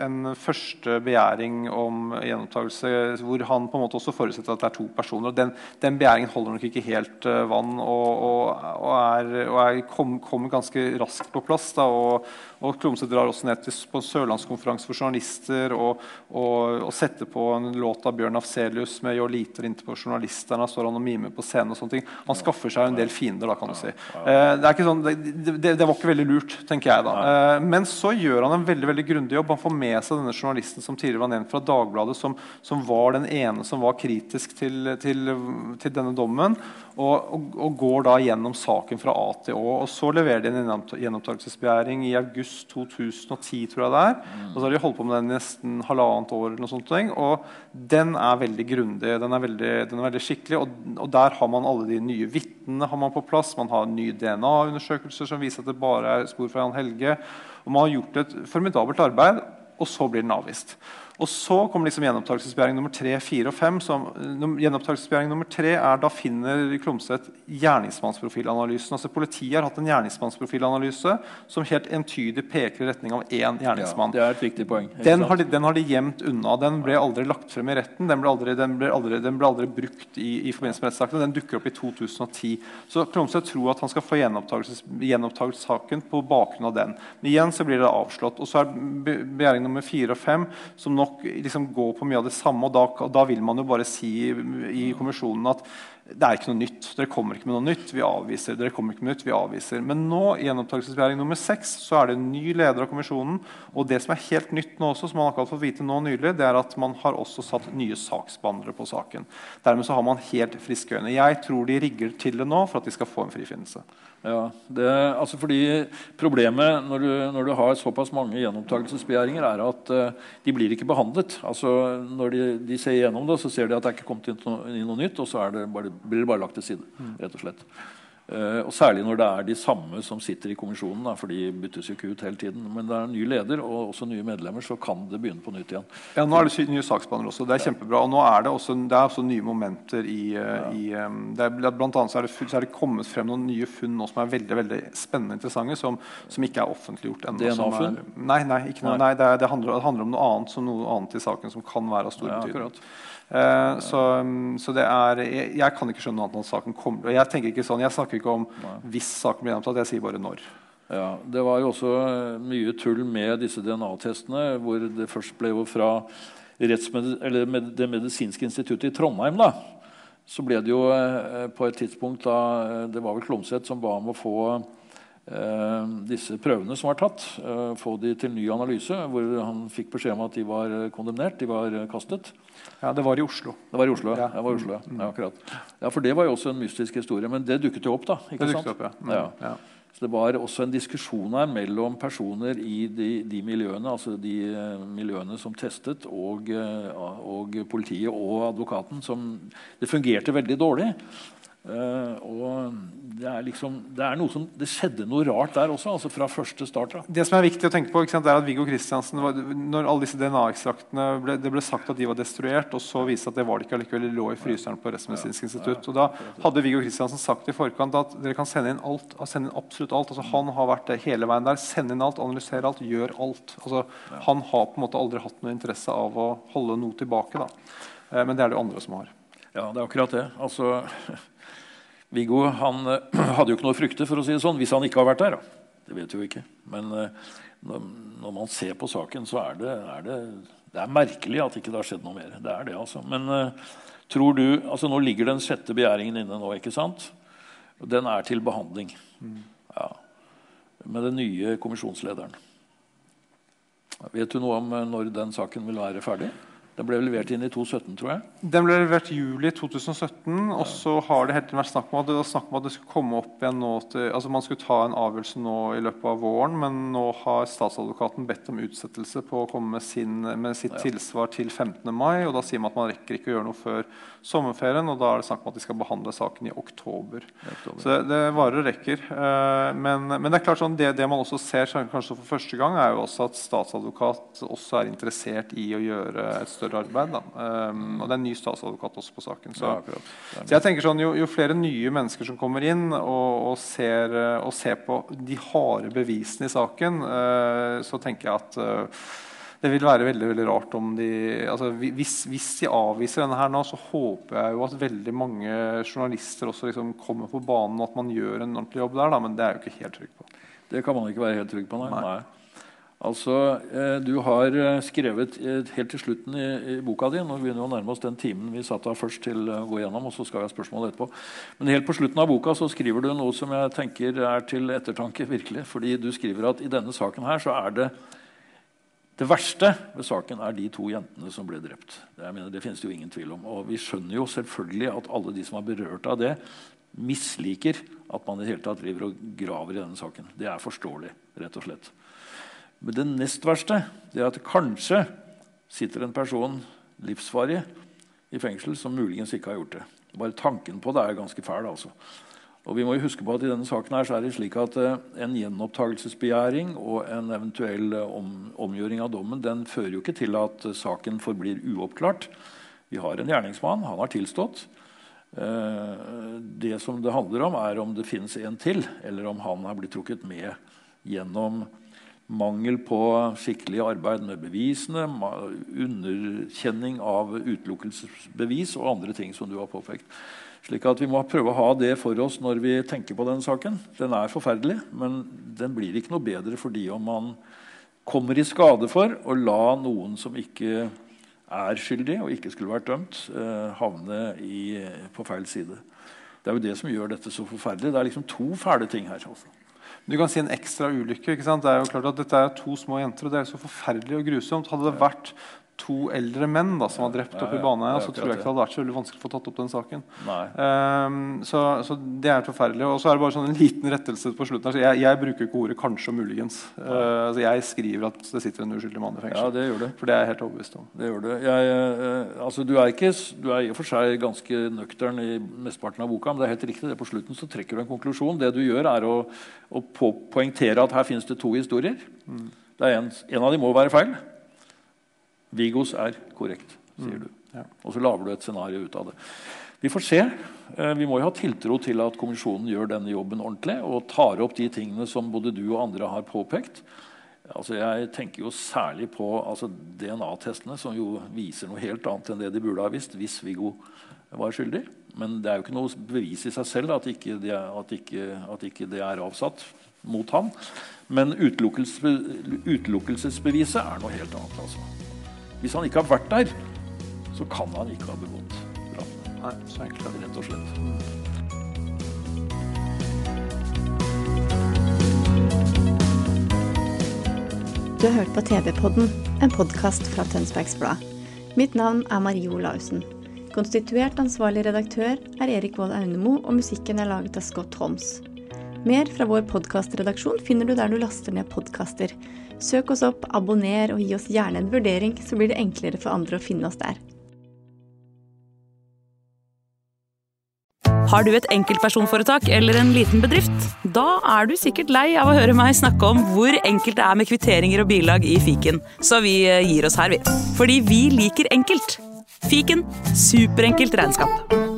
en, første begjæring om gjenopptakelse hvor han på en måte også forutsetter at det er to personer. og Den, den begjæringen holder nok ikke helt uh, vann og, og, og er, er kommer ganske raskt på plass. Da, og, og Klomse drar også ned til, på en sørlandskonferanse for journalister og, setter på en låt av Bjørn Afselius med 'Jo liter inntil på journalisterne'. står han og mimer på scenen og sånne ting. Han skaffer seg en del fiender, da, kan du si. Uh, det, sånn, det, det, det, var ikke veldig lurt, tenker jeg da. Uh, men så gjør han en veldig veldig grundig jobb. Han får med seg denne journalisten som tidligere var nevnt fra Dagbladet, som, som var den ene som var kritisk til, til, til denne dommen, og, og, og, går da gjennom saken fra A til Å. Og så leverer de en gjenopptakelsesbegjæring i august 2010, tror jeg det er. Og så har de holdt på med den i nesten halvannet år. eller noe sånt, Og den er veldig grundig, den er veldig, den er veldig skikkelig. Og, og, der har man alle de nye vitnene på plass. Man har nye DNA-undersøkelser som viser at det bare er spor fra Jan Helge. Og man har gjort et formidabelt arbeid, og så blir den avvist. Og så kommer liksom gjenopptakelsesbegjæring nummer tre, fire og fem. Som, gjenopptakelsesbegjæring nummer tre er Da finner Klomsæt gjerningsmannsprofilanalysen. Altså Politiet har hatt en gjerningsmannsprofilanalyse som helt entydig peker i retning av én gjerningsmann. Ja, det er et viktig poeng. Den har, de, den har, de, gjemt unna. Den ble aldri lagt frem i retten. Den ble aldri, den ble aldri, den ble aldri brukt i, i forbindelse med rettssakene. Den dukker opp i 2010. Så Klomsæt tror at han skal få gjenopptatt saken på bakgrunn av den. Men igjen så blir det avslått. Og så er begjæring nummer fire og fem, som nok nok liksom gå på mye av det samme. og da, da, vil man jo bare si i kommisjonen at det er ikke noe nytt. Dere kommer ikke med noe nytt. Vi avviser. Dere kommer ikke med noe nytt, vi avviser. Men nå i gjenopptakelsesbegjæring nummer seks så er det en ny leder av kommisjonen. Og det som er helt nytt nå også, som man akkurat fått vite nå nylig, det er at man har også satt nye saksbehandlere på saken. Dermed så har man helt friske øyne. Jeg tror de rigger til det nå for at de skal få en frifinnelse. Ja, det, altså fordi Problemet når du, når du har såpass mange gjenopptakelsesbegjæringer, er at uh, de blir ikke behandlet. Altså Når de, de, ser gjennom det, så ser de at det er ikke kommet inn noe, inn noe nytt, og så det bare, blir det bare lagt til side. rett og slett. Uh, og Særlig når det er de samme som sitter i kommisjonen, da, for de byttes jo ikke ut hele tiden. Men det er en ny leder og også nye medlemmer, så kan det begynne på nytt igjen. Ja, Nå er det nye saksbehandlere også. Det er kjempebra. Og nå er det også, det er også nye momenter i, eh, ja. i um, det er, Blant annet så er, det, så er, det, kommet frem noen nye funn nå som er veldig veldig spennende og interessante, som, som ikke er offentliggjort ennå. DNA-funn? Nei, nei, nei. nei det, det, handler, det, handler, om noe annet, som noe annet i saken som kan være av stor ja, betydning. Uh, så, så, det er jeg, jeg, kan ikke skjønne annet enn at saken kommer Jeg tenker ikke sånn, jeg snakker ikke om hvis saken blir gjennomtatt, jeg sier bare når. Ja, Det var jo også mye tull med disse DNA-testene, hvor det først ble jo fra med Det medisinske instituttet i Trondheim. da, Så ble det jo eh, på et tidspunkt da, eh, Det var vel Klomsæt som ba om å få Eh, disse prøvene som var tatt, eh, få de til ny analyse, hvor han fikk beskjed om at de var kondemnert, de var kastet. Ja, Det var i Oslo. Det var i Oslo, ja. Det var i Oslo, ja. ja akkurat. Ja, For det var jo også en mystisk historie. Men det dukket jo opp, da. ikke det sant? Opp, ja. Mm, ja. Så Det var også en diskusjon her mellom personer i de, de miljøene, altså de miljøene som testet, og, og, politiet og advokaten. som Det fungerte veldig dårlig. Uh, og det er liksom, det er noe som, det skjedde noe rart der også. altså fra første start. Da. Det som er viktig å tenke på, sant, er at Viggo Kristiansen, når alle disse DNA-ekstraktene ble, det ble sagt at de var destruert, og så viste at det var det ikke allikevel, de lå i fryseren på Rettsmedisinsk institutt. og Da hadde Viggo Kristiansen sagt i forkant at dere kan sende inn, alt, sende inn absolutt alt. altså Han har vært det hele veien der. Send inn alt, analysere alt, gjør alt. altså Han har på en måte aldri hatt noe interesse av å holde noe tilbake. da. Uh, men det er det andre som har. Ja, det er akkurat det. Altså Viggo han uh, hadde jo ikke noe å frykte for å si det sånn, hvis han ikke har vært der. Da. Det vet vi jo ikke. Men uh, når, man ser på saken, så er det, er det, det er merkelig at ikke det har skjedd noe mer. Det er det, altså. Men uh, tror du, altså Nå ligger den sjette begjæringen inne nå. ikke sant? Den er til behandling. Mm. Ja. Med den nye kommisjonslederen. Vet du noe om eh, når den saken vil være ferdig? Den ble levert inn i 2017, tror jeg. Den ble levert i juli 2017. Og så har det hele tiden vært snakk om at det, snakk om at det skulle komme opp igjen nå til, altså Man skulle ta en avgjørelse nå i løpet av våren, men nå har statsadvokaten bedt om utsettelse på å komme med, sin, med sitt ja. tilsvar til 15. mai. og Da sier man at man rekker ikke å gjøre noe før sommerferien. Og da er det snakk om at de skal behandle saken i oktober. oktober. Så det, det, varer og rekker. Uh, men, men, det er klart sånn, det, det, man også ser kanskje for første gang, er jo også at statsadvokat også er interessert i å gjøre et større større arbeid. Um, og det er en ny statsadvokat også på saken. Så, ja, så jeg tenker sånn, jo, jo, flere nye mennesker som kommer inn og, og, ser, og ser, på de harde bevisene i saken, uh, så tenker jeg at uh, det vil være veldig veldig rart om de altså hvis, hvis, de avviser denne her nå, så håper jeg jo at veldig mange journalister også liksom kommer på banen, og at man gjør en ordentlig jobb der. Da, men det er jeg jo ikke helt trygg på. Det kan man ikke være helt trygg på, nei. nei. Altså, eh, Du har eh, skrevet eh, helt til slutten i, i boka di Nå begynner vi å nærme oss den timen vi satt av først til å gå gjennom. og så skal vi ha spørsmål etterpå. Men helt på slutten av boka så skriver du noe som jeg tenker er til ettertanke. virkelig, fordi Du skriver at i denne saken her så er det det verste ved saken er de to jentene som ble drept. Det, mener, det finnes det jo ingen tvil om. Og vi skjønner jo selvfølgelig at alle de som er berørt av det, misliker at man i det hele tatt driver og graver i denne saken. Det er forståelig, rett og slett. Men det nest verste det er at kanskje sitter en person livsvarig i fengsel som muligens ikke har gjort det. Bare tanken på det er ganske fæl. altså. Og vi må jo huske på at I denne saken her så er det slik at uh, en gjenopptakelsesbegjæring og en eventuell uh, om, omgjøring av dommen den fører jo ikke til at uh, saken forblir uoppklart. Vi har en gjerningsmann. Han har tilstått. det som det handler om, er om det finnes en til, eller om han har blitt trukket med gjennom mangel på skikkelig arbeid med bevisene, underkjenning av utelukkelsesbevis og andre ting som du har påpekt. Slik at Vi må prøve å ha det for oss når vi tenker på den saken. Den er forferdelig, men den blir ikke noe bedre fordi om man kommer i skade for å la noen som ikke er skyldig og ikke skulle vært dømt, eh, havne i, på feil side. Det er jo det som gjør dette så forferdelig. Det er liksom to fæle ting her. altså. Du kan si en ekstra ulykke. ikke sant? Det er jo klart at Dette er to små jenter, og det er så forferdelig og grusomt. Hadde det vært to eldre menn da, som var drept oppe i Baneheia, så tror jeg ikke det hadde vært så veldig vanskelig å få tatt opp den saken. Um, så, så, det er forferdelig. Og så er det bare sånn en liten rettelse på slutten. Altså, jeg, jeg, bruker ikke ordet 'kanskje' og 'muligens'. Uh, altså, jeg skriver at det sitter en uskyldig mann i fengsel. Ja, det gjør det. For det er jeg helt overbevist om. Det gjør det. Jeg, uh, altså, du, er ikke, du er i og for seg ganske nøktern i mesteparten av boka, men det er helt riktig. det På slutten så trekker du en konklusjon. Det du gjør, er å, å poengtere at her finnes det to historier. Mm. En, en av dem må være feil. Vigos er korrekt, sier mm. du. Ja. Og så lager du et scenario ut av det. Vi får se. Eh, vi må jo ha tiltro til at kommisjonen gjør denne jobben ordentlig og tar opp de tingene som både du og andre har påpekt. Altså jeg tenker jo særlig på altså DNA-testene, som jo viser noe helt annet enn det de burde ha visst hvis Viggo var skyldig. Men det er jo ikke noe bevis i seg selv at ikke det, at ikke, at ikke det er avsatt mot ham. Men utelukkelsesbeviset er noe helt annet. altså. Hvis han ikke har vært der, så kan han ikke ha begått brannen. Nei, så enkelt er det rett og slett. Du har hørt på TV-podden, en podkast fra Tønsbergs Blad. Mitt navn er Marie Olaussen. Konstituert ansvarlig redaktør er Erik Vold Aunemo, og musikken er laget av Scott Holmes. Mer fra vår podkastredaksjon finner du der du laster ned podkaster. Søk oss opp, abonner og gi oss gjerne en vurdering, så blir det enklere for andre å finne oss der. Har du et enkeltpersonforetak eller en liten bedrift? Da er du sikkert lei av å høre meg snakke om hvor enkelt det er med kvitteringer og bilag i fiken, så vi eh, gir oss her, vi. Fordi vi liker enkelt. Fiken superenkelt regnskap.